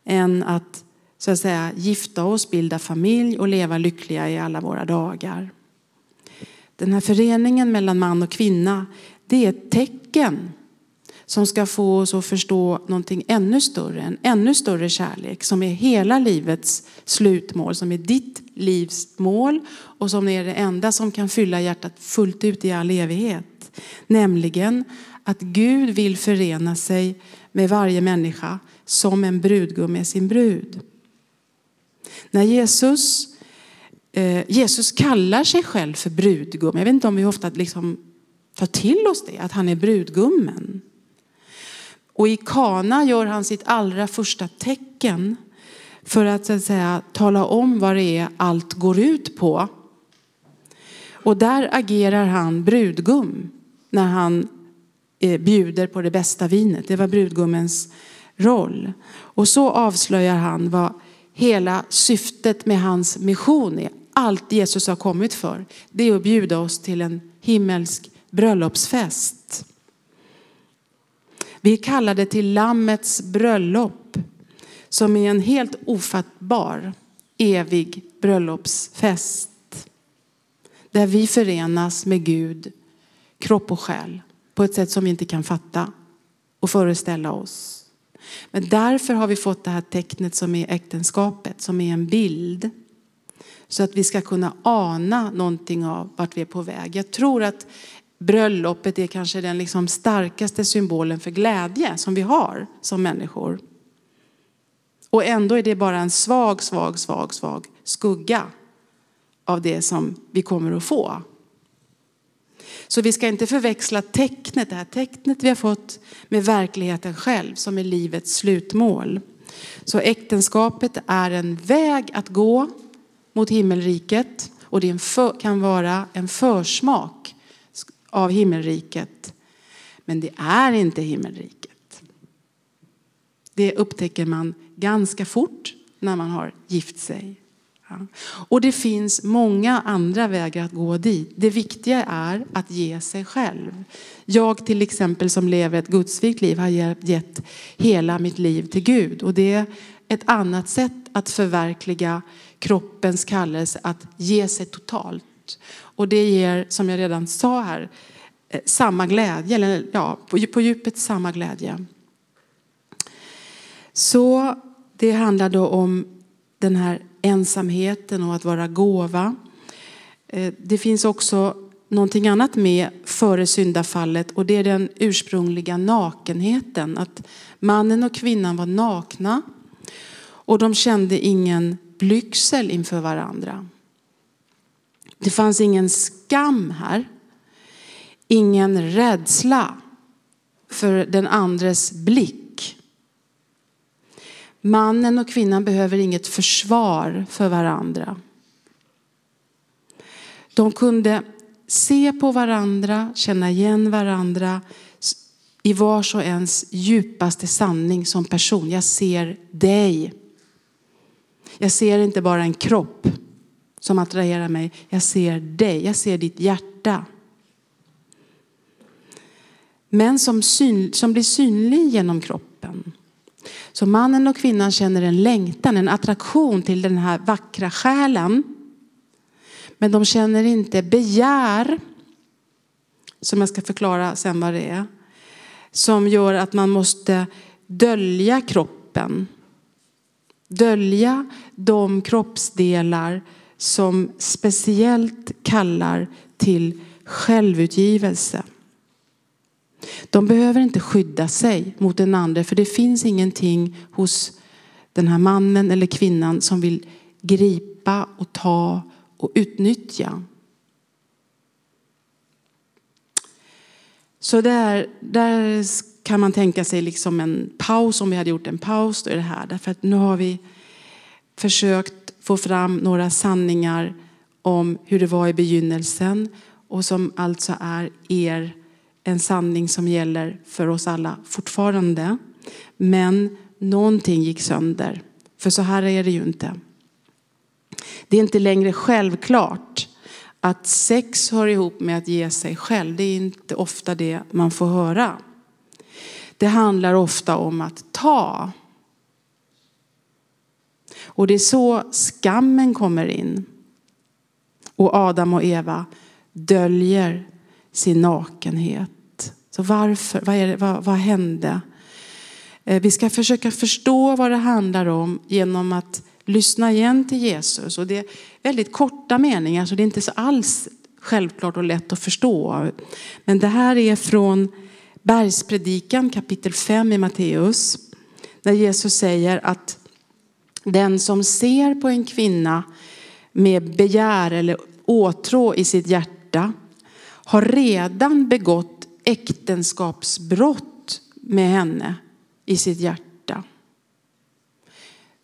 än att så att säga gifta oss, bilda familj och leva lyckliga i alla våra dagar. Den här föreningen mellan man och kvinna, det är ett tecken som ska få oss att förstå någonting ännu större, en ännu större kärlek som är hela livets slutmål, som är ditt livs mål och som är det enda som kan fylla hjärtat fullt ut i all evighet. Nämligen att Gud vill förena sig med varje människa som en brudgum med sin brud. När Jesus, eh, Jesus kallar sig själv för brudgum, jag vet inte om vi ofta liksom tar till oss det, att han är brudgummen. Och i Kana gör han sitt allra första tecken för att, så att säga, tala om vad det är allt går ut på. Och där agerar han brudgum när han eh, bjuder på det bästa vinet. Det var brudgummens roll. Och så avslöjar han vad hela syftet med hans mission är. Allt Jesus har kommit för, det är att bjuda oss till en himmelsk bröllopsfest. Vi är kallade till Lammets bröllop som är en helt ofattbar evig bröllopsfest. Där vi förenas med Gud, kropp och själ, på ett sätt som vi inte kan fatta och föreställa oss. Men därför har vi fått det här tecknet som är äktenskapet, som är en bild. Så att vi ska kunna ana någonting av vart vi är på väg. Jag tror att bröllopet är kanske den liksom starkaste symbolen för glädje som vi har som människor. Och ändå är det bara en svag, svag, svag, svag skugga av det som vi kommer att få. Så vi ska inte förväxla tecknet, det här tecknet vi har fått med verkligheten själv som är livets slutmål. Så äktenskapet är en väg att gå mot himmelriket och det för, kan vara en försmak av himmelriket. Men det är inte himmelriket. Det upptäcker man ganska fort när man har gift sig. Och det finns många andra vägar att gå dit. Det viktiga är att ge sig själv. Jag till exempel som lever ett gudsvikt liv har gett hela mitt liv till Gud. Och det är ett annat sätt att förverkliga kroppens kallelse att ge sig totalt. Och det ger, som jag redan sa här, eh, samma glädje, eller ja, på djupet samma glädje. Så det handlar då om den här ensamheten och att vara gåva. Eh, det finns också någonting annat med före syndafallet och det är den ursprungliga nakenheten. Att mannen och kvinnan var nakna och de kände ingen blygsel inför varandra. Det fanns ingen skam här. Ingen rädsla för den andres blick. Mannen och kvinnan behöver inget försvar för varandra. De kunde se på varandra, känna igen varandra i vars och ens djupaste sanning som person. Jag ser dig. Jag ser inte bara en kropp som attraherar mig. Jag ser dig. Jag ser ditt hjärta. Men som, syn, som blir synlig genom kroppen. Så mannen och kvinnan känner en längtan, en attraktion till den här vackra själen. Men de känner inte begär, som jag ska förklara sen vad det är, som gör att man måste dölja kroppen. Dölja de kroppsdelar som speciellt kallar till självutgivelse. De behöver inte skydda sig mot den andra för det finns ingenting hos den här mannen eller kvinnan som vill gripa och ta och utnyttja. Så där, där kan man tänka sig liksom en paus, om vi hade gjort en paus, då är det här. Därför att nu har vi försökt få fram några sanningar om hur det var i begynnelsen och som alltså är er en sanning som gäller för oss alla fortfarande. Men någonting gick sönder. För så här är det ju inte. Det är inte längre självklart att sex hör ihop med att ge sig själv. Det är inte ofta det man får höra. Det handlar ofta om att ta. Och det är så skammen kommer in. Och Adam och Eva döljer sin nakenhet. Så varför? Vad, är det, vad, vad hände? Eh, vi ska försöka förstå vad det handlar om genom att lyssna igen till Jesus. Och det är väldigt korta meningar så det är inte så alls självklart och lätt att förstå. Men det här är från Bergspredikan kapitel 5 i Matteus. Där Jesus säger att den som ser på en kvinna med begär eller åtrå i sitt hjärta har redan begått äktenskapsbrott med henne i sitt hjärta.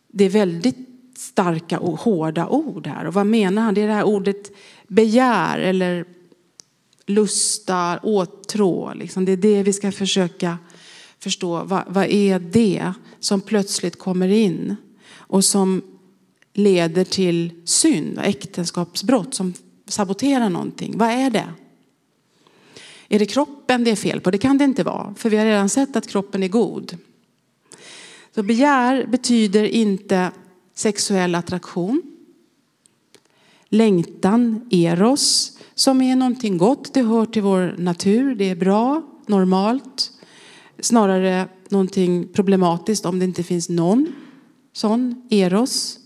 Det är väldigt starka och hårda ord här. Och vad menar han? Det är det här ordet begär eller lusta, åtrå. Liksom. Det är det vi ska försöka förstå. Vad, vad är det som plötsligt kommer in och som leder till synd och äktenskapsbrott som saboterar någonting? Vad är det? Är det kroppen det är fel på? Det kan det inte vara, för vi har redan sett att kroppen är god. Så begär betyder inte sexuell attraktion. Längtan, eros, som är någonting gott, det hör till vår natur, det är bra, normalt. Snarare någonting problematiskt om det inte finns någon sån eros.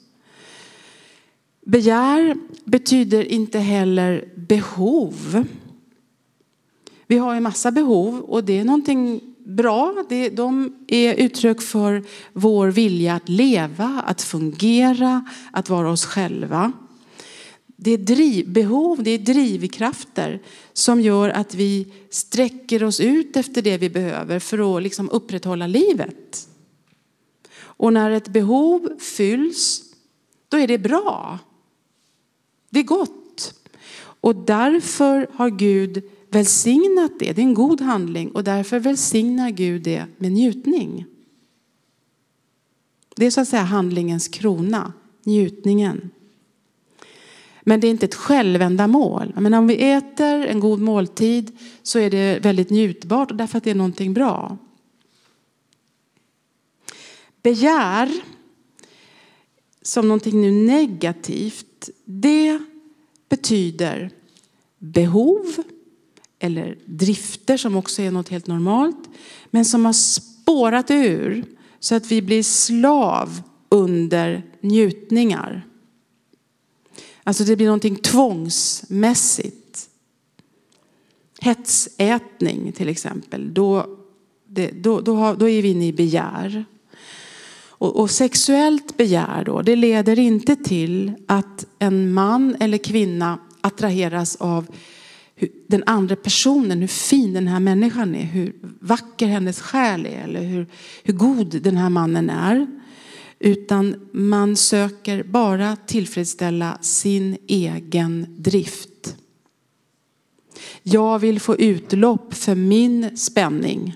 Begär betyder inte heller behov. Vi har ju massa behov och det är någonting bra. De är uttryck för vår vilja att leva, att fungera, att vara oss själva. Det är drivbehov, det är drivkrafter som gör att vi sträcker oss ut efter det vi behöver för att liksom upprätthålla livet. Och när ett behov fylls, då är det bra. Det är gott. Och därför har Gud välsignat det. Det är en god handling och därför välsignar Gud det med njutning. Det är så att säga handlingens krona, njutningen. Men det är inte ett självändamål. Men om vi äter en god måltid så är det väldigt njutbart därför att det är någonting bra. Begär som någonting nu negativt, det betyder behov eller drifter som också är något helt normalt, men som har spårat ur så att vi blir slav under njutningar. Alltså det blir någonting tvångsmässigt. Hetsätning till exempel, då, det, då, då, har, då är vi inne i begär. Och, och, sexuellt begär då, det leder inte till att en man eller kvinna attraheras av den andra personen, hur fin den här människan är, hur vacker hennes själ är eller hur, hur god den här mannen är. Utan man söker bara tillfredsställa sin egen drift. Jag vill få utlopp för min spänning.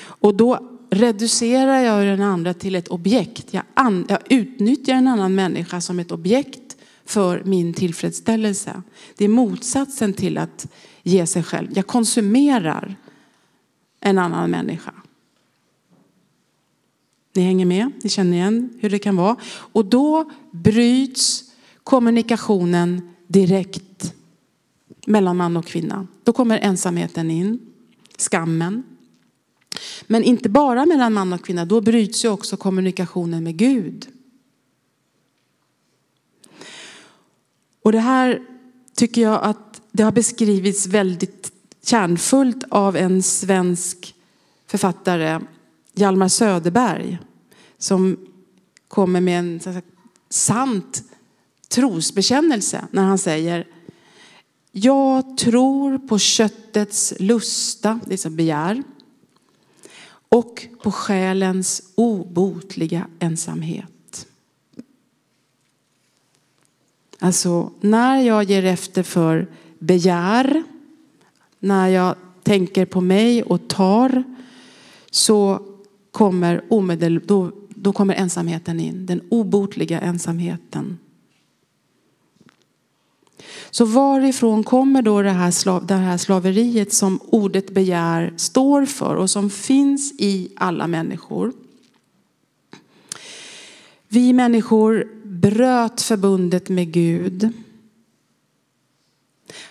Och då reducerar jag den andra till ett objekt. Jag, an, jag utnyttjar en annan människa som ett objekt för min tillfredsställelse. Det är motsatsen till att ge sig själv. Jag konsumerar en annan människa. Ni hänger med? Ni känner igen hur det kan vara. Och då bryts kommunikationen direkt mellan man och kvinna. Då kommer ensamheten in, skammen. Men inte bara mellan man och kvinna, då bryts ju också kommunikationen med Gud. Och det här tycker jag att det har beskrivits väldigt kärnfullt av en svensk författare, Hjalmar Söderberg, som kommer med en så sant trosbekännelse när han säger Jag tror på köttets lusta, det är som begär, och på själens obotliga ensamhet. Alltså, när jag ger efter för begär, när jag tänker på mig och tar, så kommer, omedel, då, då kommer ensamheten in, den obotliga ensamheten. Så varifrån kommer då det här, slav, det här slaveriet som ordet begär står för och som finns i alla människor? Vi människor bröt förbundet med Gud.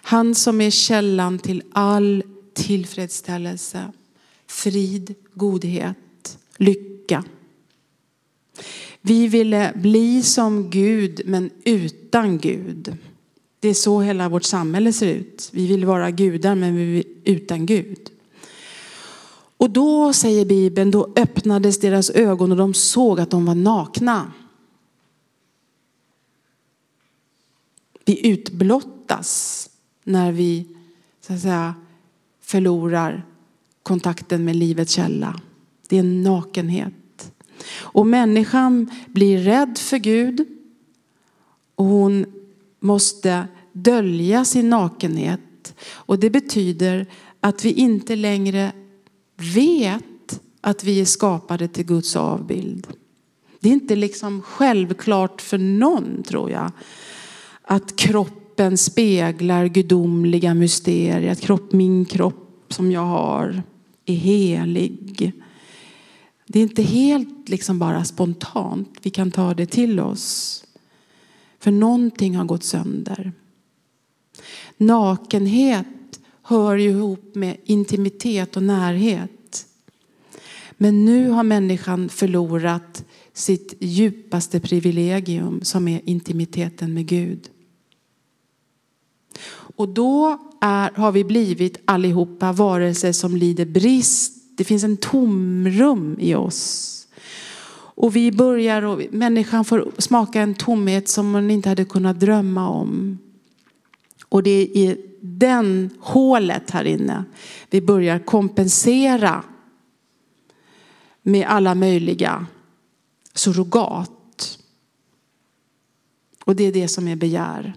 Han som är källan till all tillfredsställelse, frid, godhet, lycka. Vi ville bli som Gud men utan Gud. Det är så hela vårt samhälle ser ut. Vi vill vara gudar men vi vill utan Gud. Och då säger Bibeln, då öppnades deras ögon och de såg att de var nakna. Vi utblottas när vi så att säga, förlorar kontakten med livets källa. Det är en nakenhet. Och människan blir rädd för Gud och hon måste dölja sin nakenhet. Och det betyder att vi inte längre vet att vi är skapade till Guds avbild. Det är inte liksom självklart för någon tror jag att kroppen speglar gudomliga mysterier. Att kropp, min kropp som jag har är helig. Det är inte helt liksom bara spontant. Vi kan ta det till oss. För någonting har gått sönder. Nakenhet hör ju ihop med intimitet och närhet. Men nu har människan förlorat sitt djupaste privilegium som är intimiteten med Gud. Och då är, har vi blivit allihopa varelser som lider brist. Det finns en tomrum i oss. Och vi börjar och människan får smaka en tomhet som man inte hade kunnat drömma om. Och det är i den hålet här inne vi börjar kompensera med alla möjliga surrogat. Och det är det som är begär.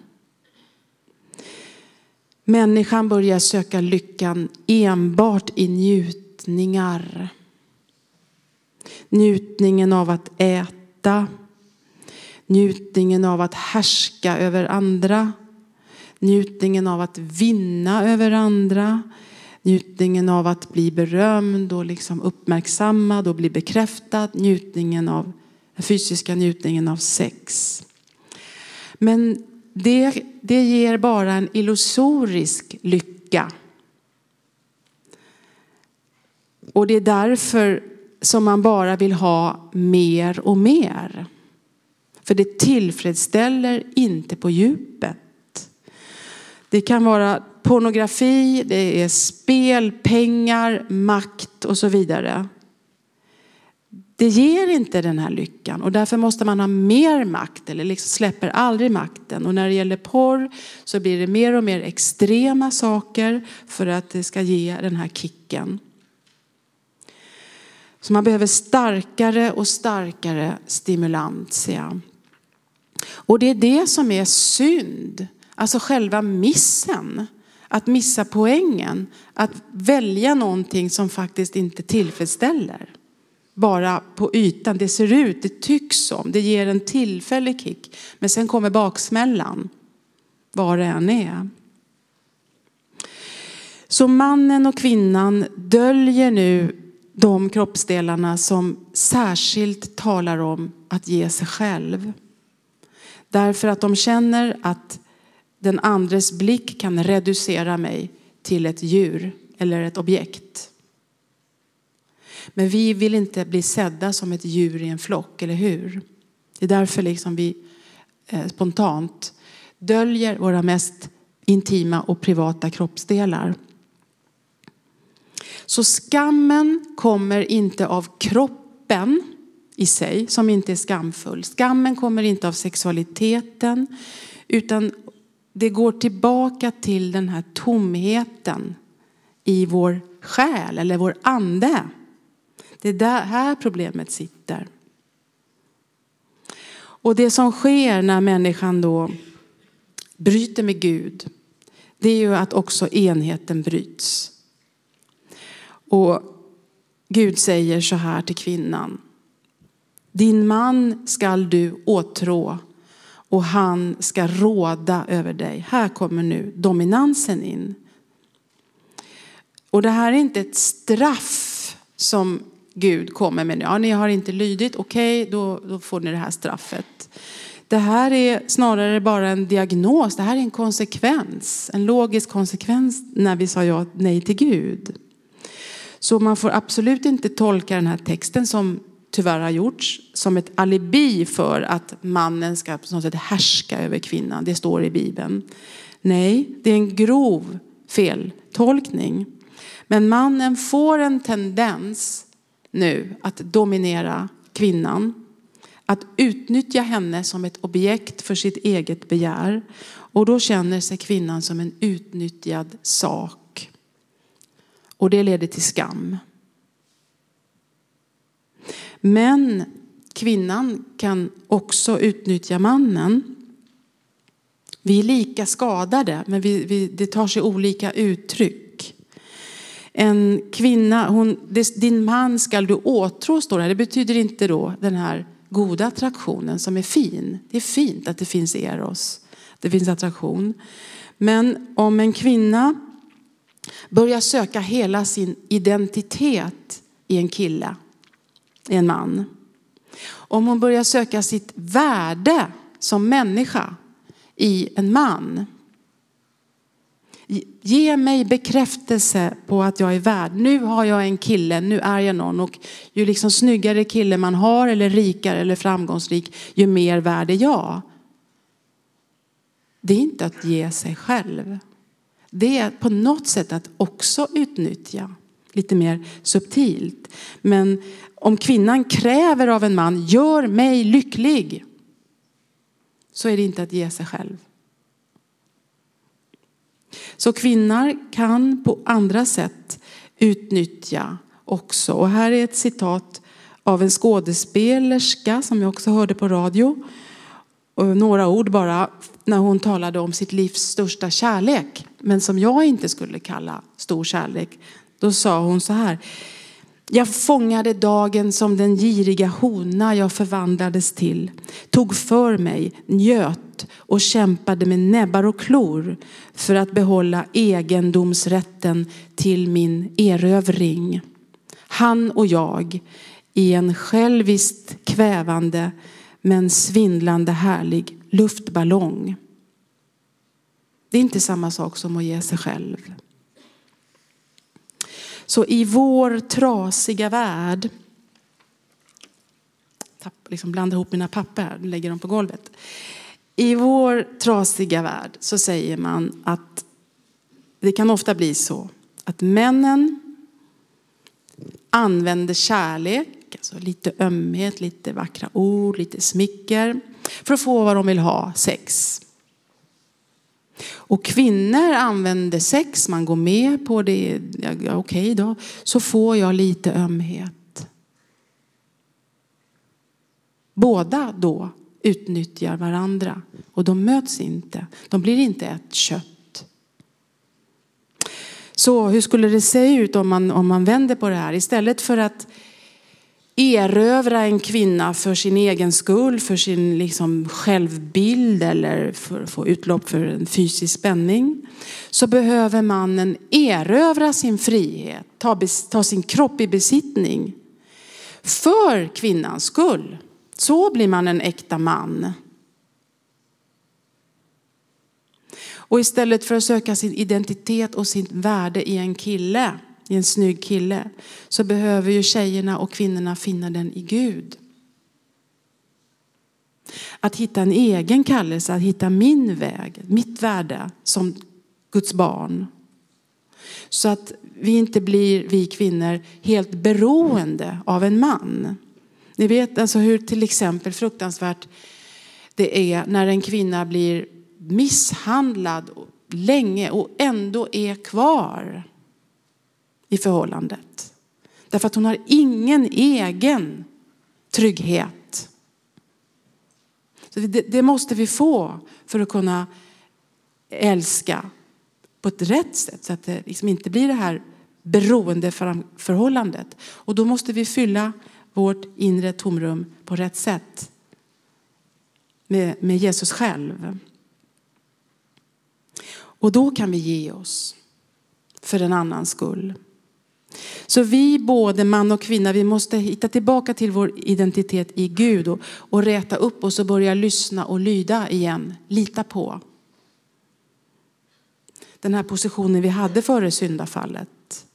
Människan börjar söka lyckan enbart i njutningar. Njutningen av att äta, njutningen av att härska över andra, njutningen av att vinna över andra, njutningen av att bli berömd och liksom uppmärksammad och bli bekräftad, njutningen av, den fysiska njutningen av sex. Men det, det ger bara en illusorisk lycka. Och det är därför som man bara vill ha mer och mer. För det tillfredsställer inte på djupet. Det kan vara pornografi, det är spel, pengar, makt och så vidare. Det ger inte den här lyckan och därför måste man ha mer makt eller liksom släpper aldrig makten. Och när det gäller porr så blir det mer och mer extrema saker för att det ska ge den här kicken. Så man behöver starkare och starkare stimulantia. Och det är det som är synd. Alltså själva missen. Att missa poängen. Att välja någonting som faktiskt inte tillfredsställer. Bara på ytan. Det ser ut, det tycks som, det ger en tillfällig kick. Men sen kommer baksmällan. Var det än är. Så mannen och kvinnan döljer nu de kroppsdelarna som särskilt talar om att ge sig själv. Därför att de känner att den andres blick kan reducera mig till ett djur eller ett objekt. Men vi vill inte bli sedda som ett djur i en flock, eller hur? Det är därför liksom vi eh, spontant döljer våra mest intima och privata kroppsdelar. Så skammen kommer inte av kroppen i sig, som inte är skamfull. Skammen kommer inte av sexualiteten, utan det går tillbaka till den här tomheten i vår själ eller vår ande. Det är där här problemet sitter. Och det som sker när människan då bryter med Gud, det är ju att också enheten bryts. Och Gud säger så här till kvinnan. Din man skall du åtrå och han ska råda över dig. Här kommer nu dominansen in. Och det här är inte ett straff som Gud kommer med. Ja, ni har inte lydit, okej, okay, då, då får ni det här straffet. Det här är snarare bara en diagnos, det här är en konsekvens, en logisk konsekvens när vi sa ja, nej till Gud. Så man får absolut inte tolka den här texten som tyvärr har gjorts som ett alibi för att mannen ska på något sätt härska över kvinnan. Det står i Bibeln. Nej, det är en grov feltolkning. Men mannen får en tendens nu att dominera kvinnan. Att utnyttja henne som ett objekt för sitt eget begär. Och då känner sig kvinnan som en utnyttjad sak. Och det leder till skam. Men kvinnan kan också utnyttja mannen. Vi är lika skadade, men vi, vi, det tar sig olika uttryck. En kvinna, hon, din man skall du åtrå, står det Det betyder inte då den här goda attraktionen som är fin. Det är fint att det finns eros. Det finns attraktion. Men om en kvinna börjar söka hela sin identitet i en kille, i en man. Om hon börjar söka sitt värde som människa i en man. Ge mig bekräftelse på att jag är värd. Nu har jag en kille, nu är jag någon. Och ju liksom snyggare kille man har eller rikare eller framgångsrik, ju mer värd är jag. Det är inte att ge sig själv. Det är på något sätt att också utnyttja, lite mer subtilt. Men om kvinnan kräver av en man, gör mig lycklig, så är det inte att ge sig själv. Så kvinnor kan på andra sätt utnyttja också. Och här är ett citat av en skådespelerska som jag också hörde på radio. Några ord bara när hon talade om sitt livs största kärlek. Men som jag inte skulle kalla stor kärlek. Då sa hon så här. Jag fångade dagen som den giriga hona jag förvandlades till, tog för mig, njöt och kämpade med näbbar och klor för att behålla egendomsrätten till min erövring. Han och jag i en själviskt kvävande men svindlande härlig luftballong. Det är inte samma sak som att ge sig själv. Så i vår trasiga värld, liksom blandar ihop mina papper, lägger dem på golvet. I vår trasiga värld så säger man att det kan ofta bli så att männen använder kärlek, alltså lite ömhet, lite vackra ord, lite smicker för att få vad de vill ha, sex. Och kvinnor använder sex, man går med på det, ja, okej okay då, så får jag lite ömhet. Båda då utnyttjar varandra och de möts inte. De blir inte ett kött. Så hur skulle det se ut om man, om man vänder på det här? Istället för att erövra en kvinna för sin egen skull, för sin liksom självbild eller för att få utlopp för en fysisk spänning. Så behöver mannen erövra sin frihet, ta, ta sin kropp i besittning. För kvinnans skull. Så blir man en äkta man. Och istället för att söka sin identitet och sitt värde i en kille i en snygg kille så behöver ju tjejerna och kvinnorna finna den i Gud. Att hitta en egen kallelse, att hitta min väg, mitt värde som Guds barn. Så att vi inte blir, vi kvinnor, helt beroende av en man. Ni vet alltså hur till exempel fruktansvärt det är när en kvinna blir misshandlad länge och ändå är kvar i förhållandet. Därför att hon har ingen egen trygghet. Så det, det måste vi få för att kunna älska på ett rätt sätt så att det liksom inte blir det här beroendeförhållandet. Och då måste vi fylla vårt inre tomrum på rätt sätt med, med Jesus själv. Och då kan vi ge oss för en annans skull. Så vi både man och kvinna, vi måste hitta tillbaka till vår identitet i Gud och, och räta upp oss och börja lyssna och lyda igen. Lita på. Den här positionen vi hade före syndafallet.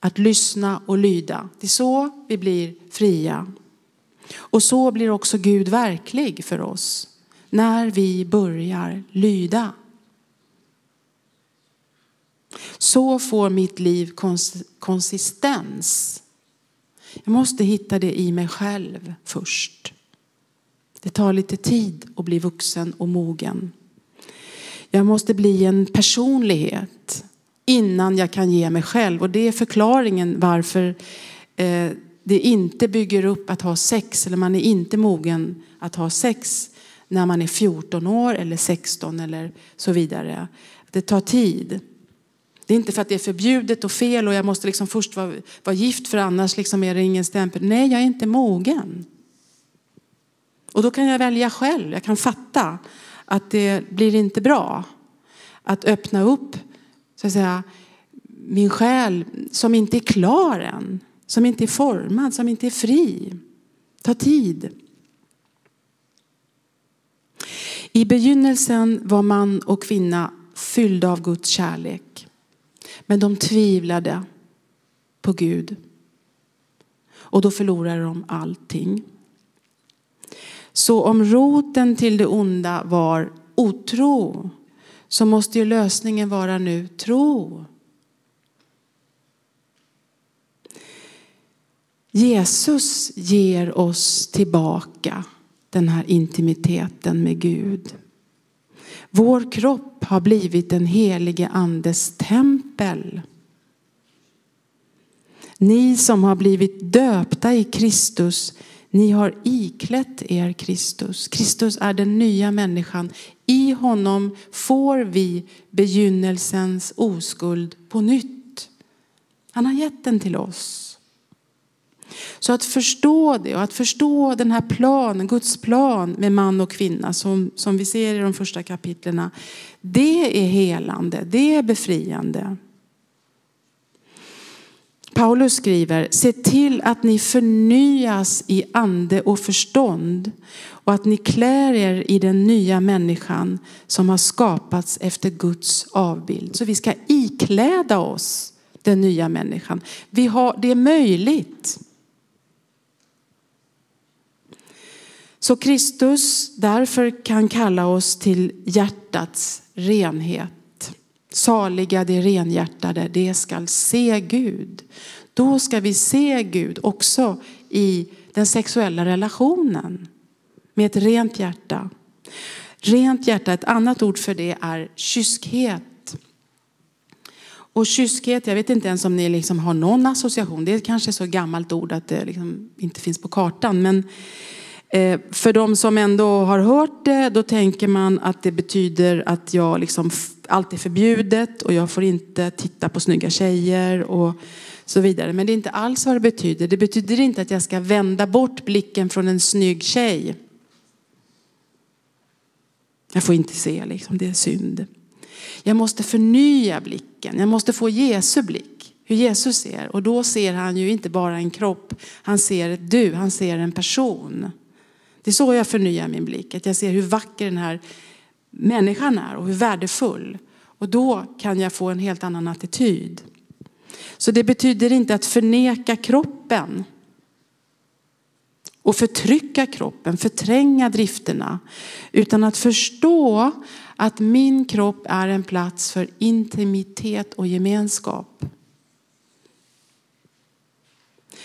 Att lyssna och lyda. Det är så vi blir fria. Och så blir också Gud verklig för oss. När vi börjar lyda. Så får mitt liv konsistens. Jag måste hitta det i mig själv först. Det tar lite tid att bli vuxen och mogen. Jag måste bli en personlighet innan jag kan ge mig själv. Och det är förklaringen varför eh, det inte bygger upp att ha sex, eller man är inte mogen att ha sex när man är 14 år eller 16 eller så vidare. Det tar tid. Det är inte för att det är förbjudet och fel och jag måste liksom först vara, vara gift för annars liksom är det ingen stämpel. Nej, jag är inte mogen. Och då kan jag välja själv. Jag kan fatta att det blir inte bra. Att öppna upp så att säga, min själ som inte är klar än, som inte är formad, som inte är fri. Ta tid. I begynnelsen var man och kvinna fyllda av Guds kärlek. Men de tvivlade på Gud. Och då förlorade de allting. Så om roten till det onda var otro så måste ju lösningen vara nu tro. Jesus ger oss tillbaka den här intimiteten med Gud. Vår kropp har blivit den helige andes tempel. Ni som har blivit döpta i Kristus, ni har iklätt er Kristus. Kristus är den nya människan. I honom får vi begynnelsens oskuld på nytt. Han har gett den till oss. Så att förstå det och att förstå den här planen, Guds plan med man och kvinna som, som vi ser i de första kapitlerna. Det är helande, det är befriande. Paulus skriver, se till att ni förnyas i ande och förstånd och att ni klär er i den nya människan som har skapats efter Guds avbild. Så vi ska ikläda oss den nya människan. Vi har, det är möjligt. Så Kristus därför kan kalla oss till hjärtats renhet. Saliga de renhjärtade, de skall se Gud. Då ska vi se Gud också i den sexuella relationen med ett rent hjärta. Rent hjärta, ett annat ord för det är kyskhet. Och kyskhet, jag vet inte ens om ni liksom har någon association. Det är kanske så gammalt ord att det liksom inte finns på kartan. Men Eh, för de som ändå har hört det, då tänker man att det betyder att jag liksom, allt är förbjudet och jag får inte titta på snygga tjejer och så vidare. Men det är inte alls vad det betyder. Det betyder inte att jag ska vända bort blicken från en snygg tjej. Jag får inte se, liksom, det är synd. Jag måste förnya blicken. Jag måste få Jesu blick. Hur Jesus ser. Och då ser han ju inte bara en kropp. Han ser ett du, han ser en person. Det är så jag förnyar min blick. Att jag ser hur vacker den här människan är och hur värdefull. Och då kan jag få en helt annan attityd. Så det betyder inte att förneka kroppen och förtrycka kroppen, förtränga drifterna. Utan att förstå att min kropp är en plats för intimitet och gemenskap.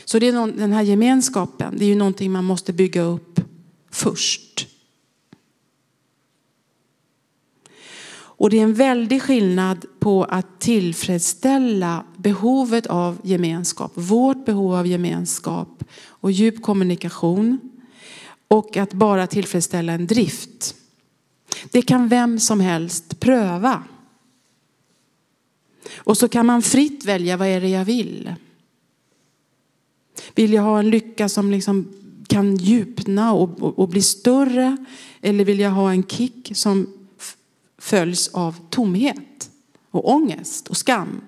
Så det är någon, den här gemenskapen, det är ju någonting man måste bygga upp först. Och det är en väldig skillnad på att tillfredsställa behovet av gemenskap, vårt behov av gemenskap och djup kommunikation och att bara tillfredsställa en drift. Det kan vem som helst pröva. Och så kan man fritt välja vad är det jag vill. Vill jag ha en lycka som liksom kan djupna och, och, och bli större? Eller vill jag ha en kick som följs av tomhet och ångest och skam?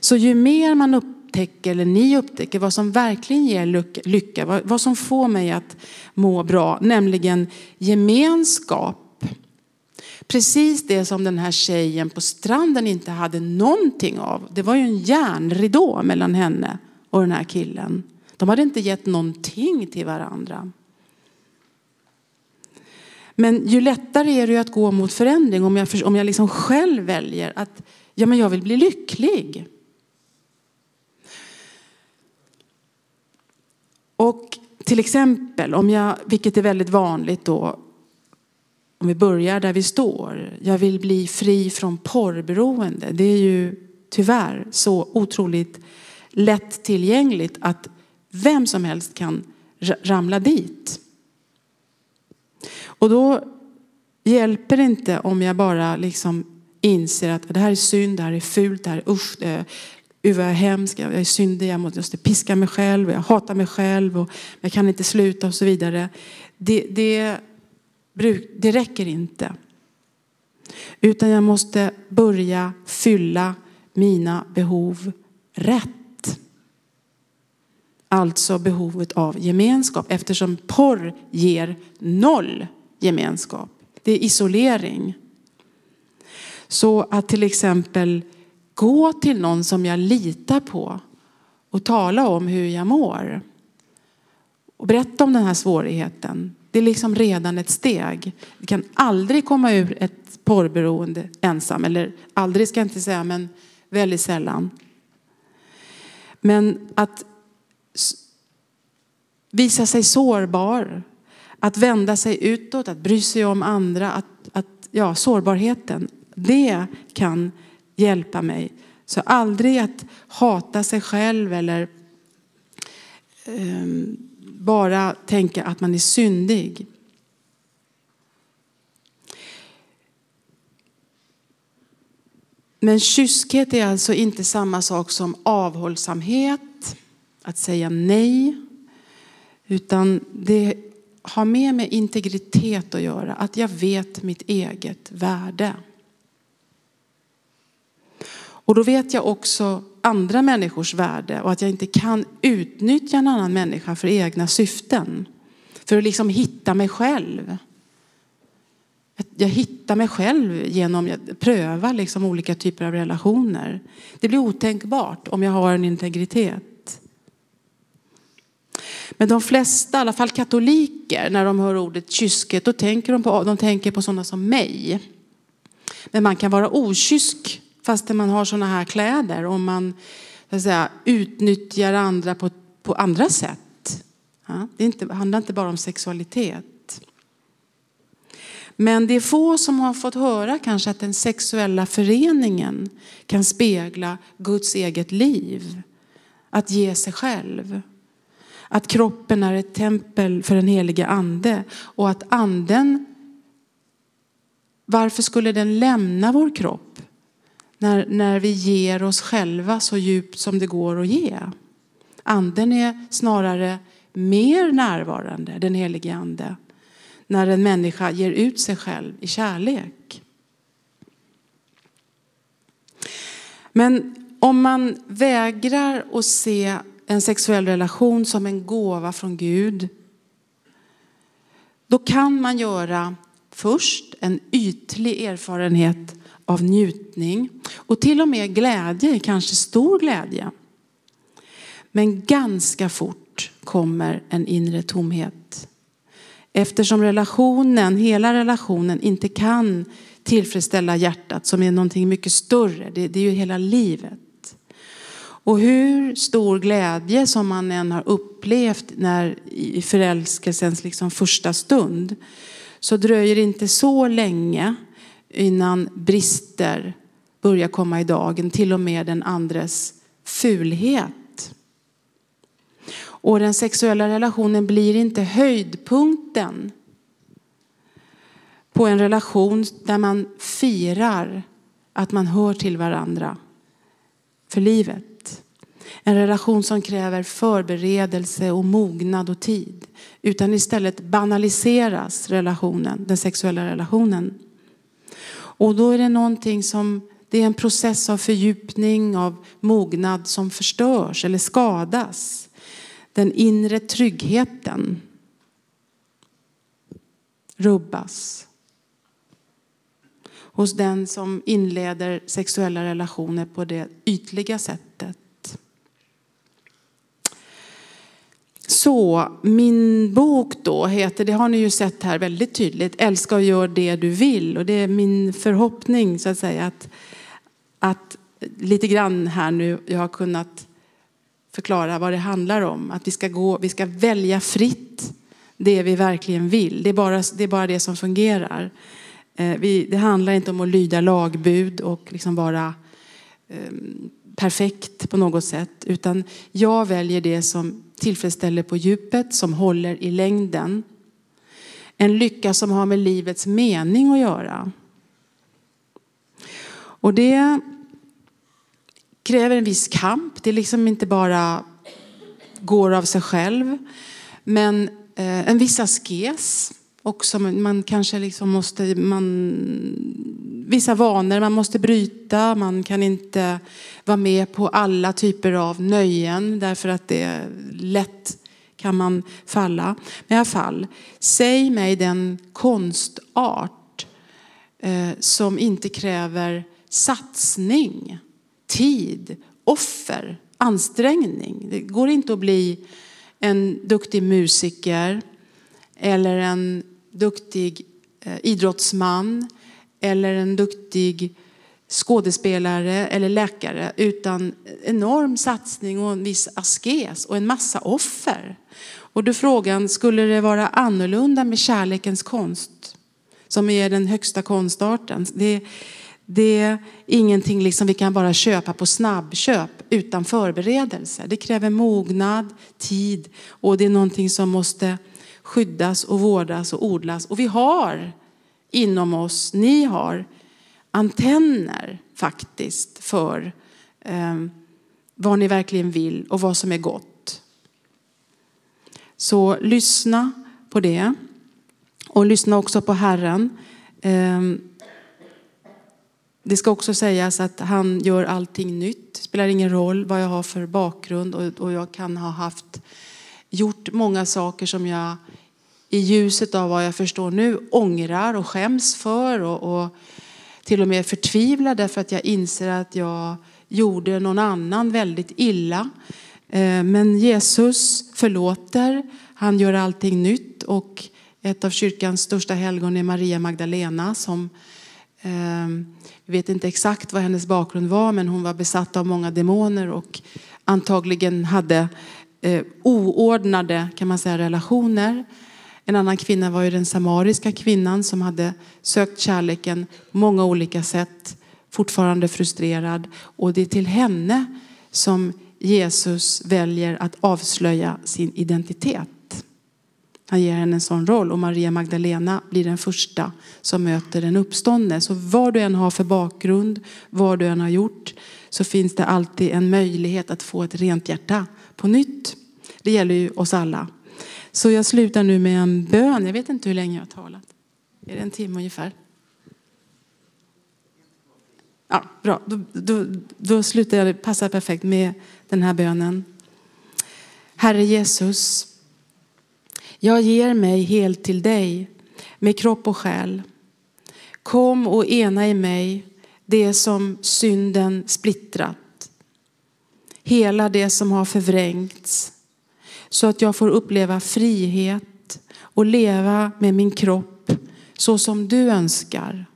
Så ju mer man upptäcker, eller ni upptäcker, vad som verkligen ger lycka, vad, vad som får mig att må bra, nämligen gemenskap. Precis det som den här tjejen på stranden inte hade någonting av. Det var ju en järnridå mellan henne och den här killen. De hade inte gett någonting till varandra. Men ju lättare är det att gå mot förändring om jag, om jag liksom själv väljer att ja, men jag vill bli lycklig. Och till exempel, om jag, vilket är väldigt vanligt då, om vi börjar där vi står. Jag vill bli fri från porrberoende. Det är ju tyvärr så otroligt lättillgängligt att vem som helst kan ramla dit. Och då hjälper det inte om jag bara liksom inser att det här är synd, det här är fult, det här är usch, det är, jag är hemsk, jag är syndig, jag måste piska mig själv, jag hatar mig själv och jag kan inte sluta och så vidare. Det, det, det räcker inte. Utan jag måste börja fylla mina behov rätt. Alltså behovet av gemenskap eftersom porr ger noll gemenskap. Det är isolering. Så att till exempel gå till någon som jag litar på och tala om hur jag mår. Och berätta om den här svårigheten. Det är liksom redan ett steg. Vi kan aldrig komma ur ett porrberoende ensam. Eller aldrig ska jag inte säga, men väldigt sällan. Men att visa sig sårbar, att vända sig utåt, att bry sig om andra, att, att, ja, sårbarheten, det kan hjälpa mig. Så aldrig att hata sig själv eller um, bara tänka att man är syndig. Men kyskhet är alltså inte samma sak som avhållsamhet, att säga nej. Utan det har mer med integritet att göra, att jag vet mitt eget värde. Och då vet jag också andra människors värde och att jag inte kan utnyttja en annan människa för egna syften. För att liksom hitta mig själv. Jag hittar mig själv genom att pröva liksom olika typer av relationer. Det blir otänkbart om jag har en integritet. Men de flesta, i alla fall katoliker, när de hör ordet kyskhet, då tänker de på, de tänker på sådana som mig. Men man kan vara okysk fastän man har sådana här kläder. Om man så säga, utnyttjar andra på, på andra sätt. Ja, det, inte, det handlar inte bara om sexualitet. Men det är få som har fått höra kanske att den sexuella föreningen kan spegla Guds eget liv. Att ge sig själv. Att kroppen är ett tempel för den helige ande och att anden, varför skulle den lämna vår kropp? När, när vi ger oss själva så djupt som det går att ge. Anden är snarare mer närvarande, den helige ande, när en människa ger ut sig själv i kärlek. Men om man vägrar att se en sexuell relation som en gåva från Gud, då kan man göra först en ytlig erfarenhet av njutning och till och med glädje, kanske stor glädje. Men ganska fort kommer en inre tomhet. Eftersom relationen, hela relationen inte kan tillfredsställa hjärtat som är någonting mycket större. Det, det är ju hela livet. Och hur stor glädje som man än har upplevt när, i förälskelsens liksom första stund så dröjer det inte så länge innan brister börjar komma i dagen, till och med den andres fulhet. Och den sexuella relationen blir inte höjdpunkten på en relation där man firar att man hör till varandra för livet. En relation som kräver förberedelse och mognad och tid. Utan istället banaliseras relationen, den sexuella relationen. Och då är det någonting som, det är en process av fördjupning, av mognad som förstörs eller skadas. Den inre tryggheten rubbas hos den som inleder sexuella relationer på det ytliga sättet. Så min bok då heter, det har ni ju sett här väldigt tydligt, Älska och gör det du vill. Och det är min förhoppning så att säga att, att lite grann här nu jag har kunnat förklara vad det handlar om. Att vi ska, gå, vi ska välja fritt det vi verkligen vill. Det är bara det, är bara det som fungerar. Eh, vi, det handlar inte om att lyda lagbud och liksom vara um, perfekt på något sätt. Utan jag väljer det som tillfredsställer på djupet, som håller i längden. En lycka som har med livets mening att göra. Och det kräver en viss kamp. Det är liksom inte bara går av sig själv. Men eh, en viss askes och som man kanske liksom måste, man, vissa vanor man måste bryta. Man kan inte vara med på alla typer av nöjen därför att det är lätt kan man falla. Men i alla fall, säg mig den konstart eh, som inte kräver satsning, tid, offer, ansträngning. Det går inte att bli en duktig musiker eller en duktig eh, idrottsman eller en duktig skådespelare eller läkare utan enorm satsning och en viss askes och en massa offer. Och då frågan, skulle det vara annorlunda med kärlekens konst? Som är den högsta konstarten. Det, det är ingenting liksom vi kan bara köpa på snabbköp utan förberedelse. Det kräver mognad, tid och det är någonting som måste skyddas och vårdas och odlas. Och vi har inom oss, ni har antenner faktiskt för eh, vad ni verkligen vill och vad som är gott. Så lyssna på det och lyssna också på Herren. Eh, det ska också sägas att han gör allting nytt. Det spelar ingen roll vad jag har för bakgrund och jag kan ha haft gjort många saker som jag i ljuset av vad jag förstår nu ångrar och skäms för och, och till och med förtvivlar därför att jag inser att jag gjorde någon annan väldigt illa. Eh, men Jesus förlåter, han gör allting nytt och ett av kyrkans största helgon är Maria Magdalena som eh, vi vet inte exakt vad hennes bakgrund var men hon var besatt av många demoner och antagligen hade eh, oordnade kan man säga, relationer en annan kvinna var ju den samariska kvinnan som hade sökt kärleken på många olika sätt, fortfarande frustrerad. Och det är till henne som Jesus väljer att avslöja sin identitet. Han ger henne en sån roll och Maria Magdalena blir den första som möter den uppståndne. Så vad du än har för bakgrund, vad du än har gjort, så finns det alltid en möjlighet att få ett rent hjärta på nytt. Det gäller ju oss alla. Så jag slutar nu med en bön. Jag vet inte hur länge jag har talat. Är det en timme ungefär? Ja, bra. Då, då, då slutar jag, det passar perfekt med den här bönen. Herre Jesus, jag ger mig helt till dig med kropp och själ. Kom och ena i mig det som synden splittrat. Hela det som har förvrängts så att jag får uppleva frihet och leva med min kropp så som du önskar.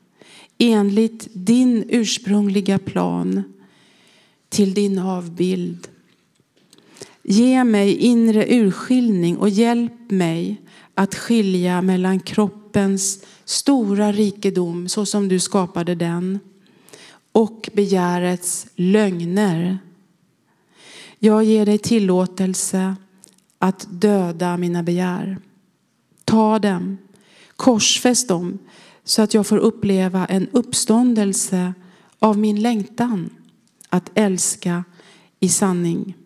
Enligt din ursprungliga plan till din avbild. Ge mig inre urskiljning och hjälp mig att skilja mellan kroppens stora rikedom så som du skapade den och begärets lögner. Jag ger dig tillåtelse att döda mina begär. Ta dem, korsfäst dem så att jag får uppleva en uppståndelse av min längtan att älska i sanning.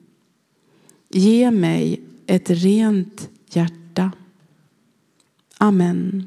Ge mig ett rent hjärta. Amen.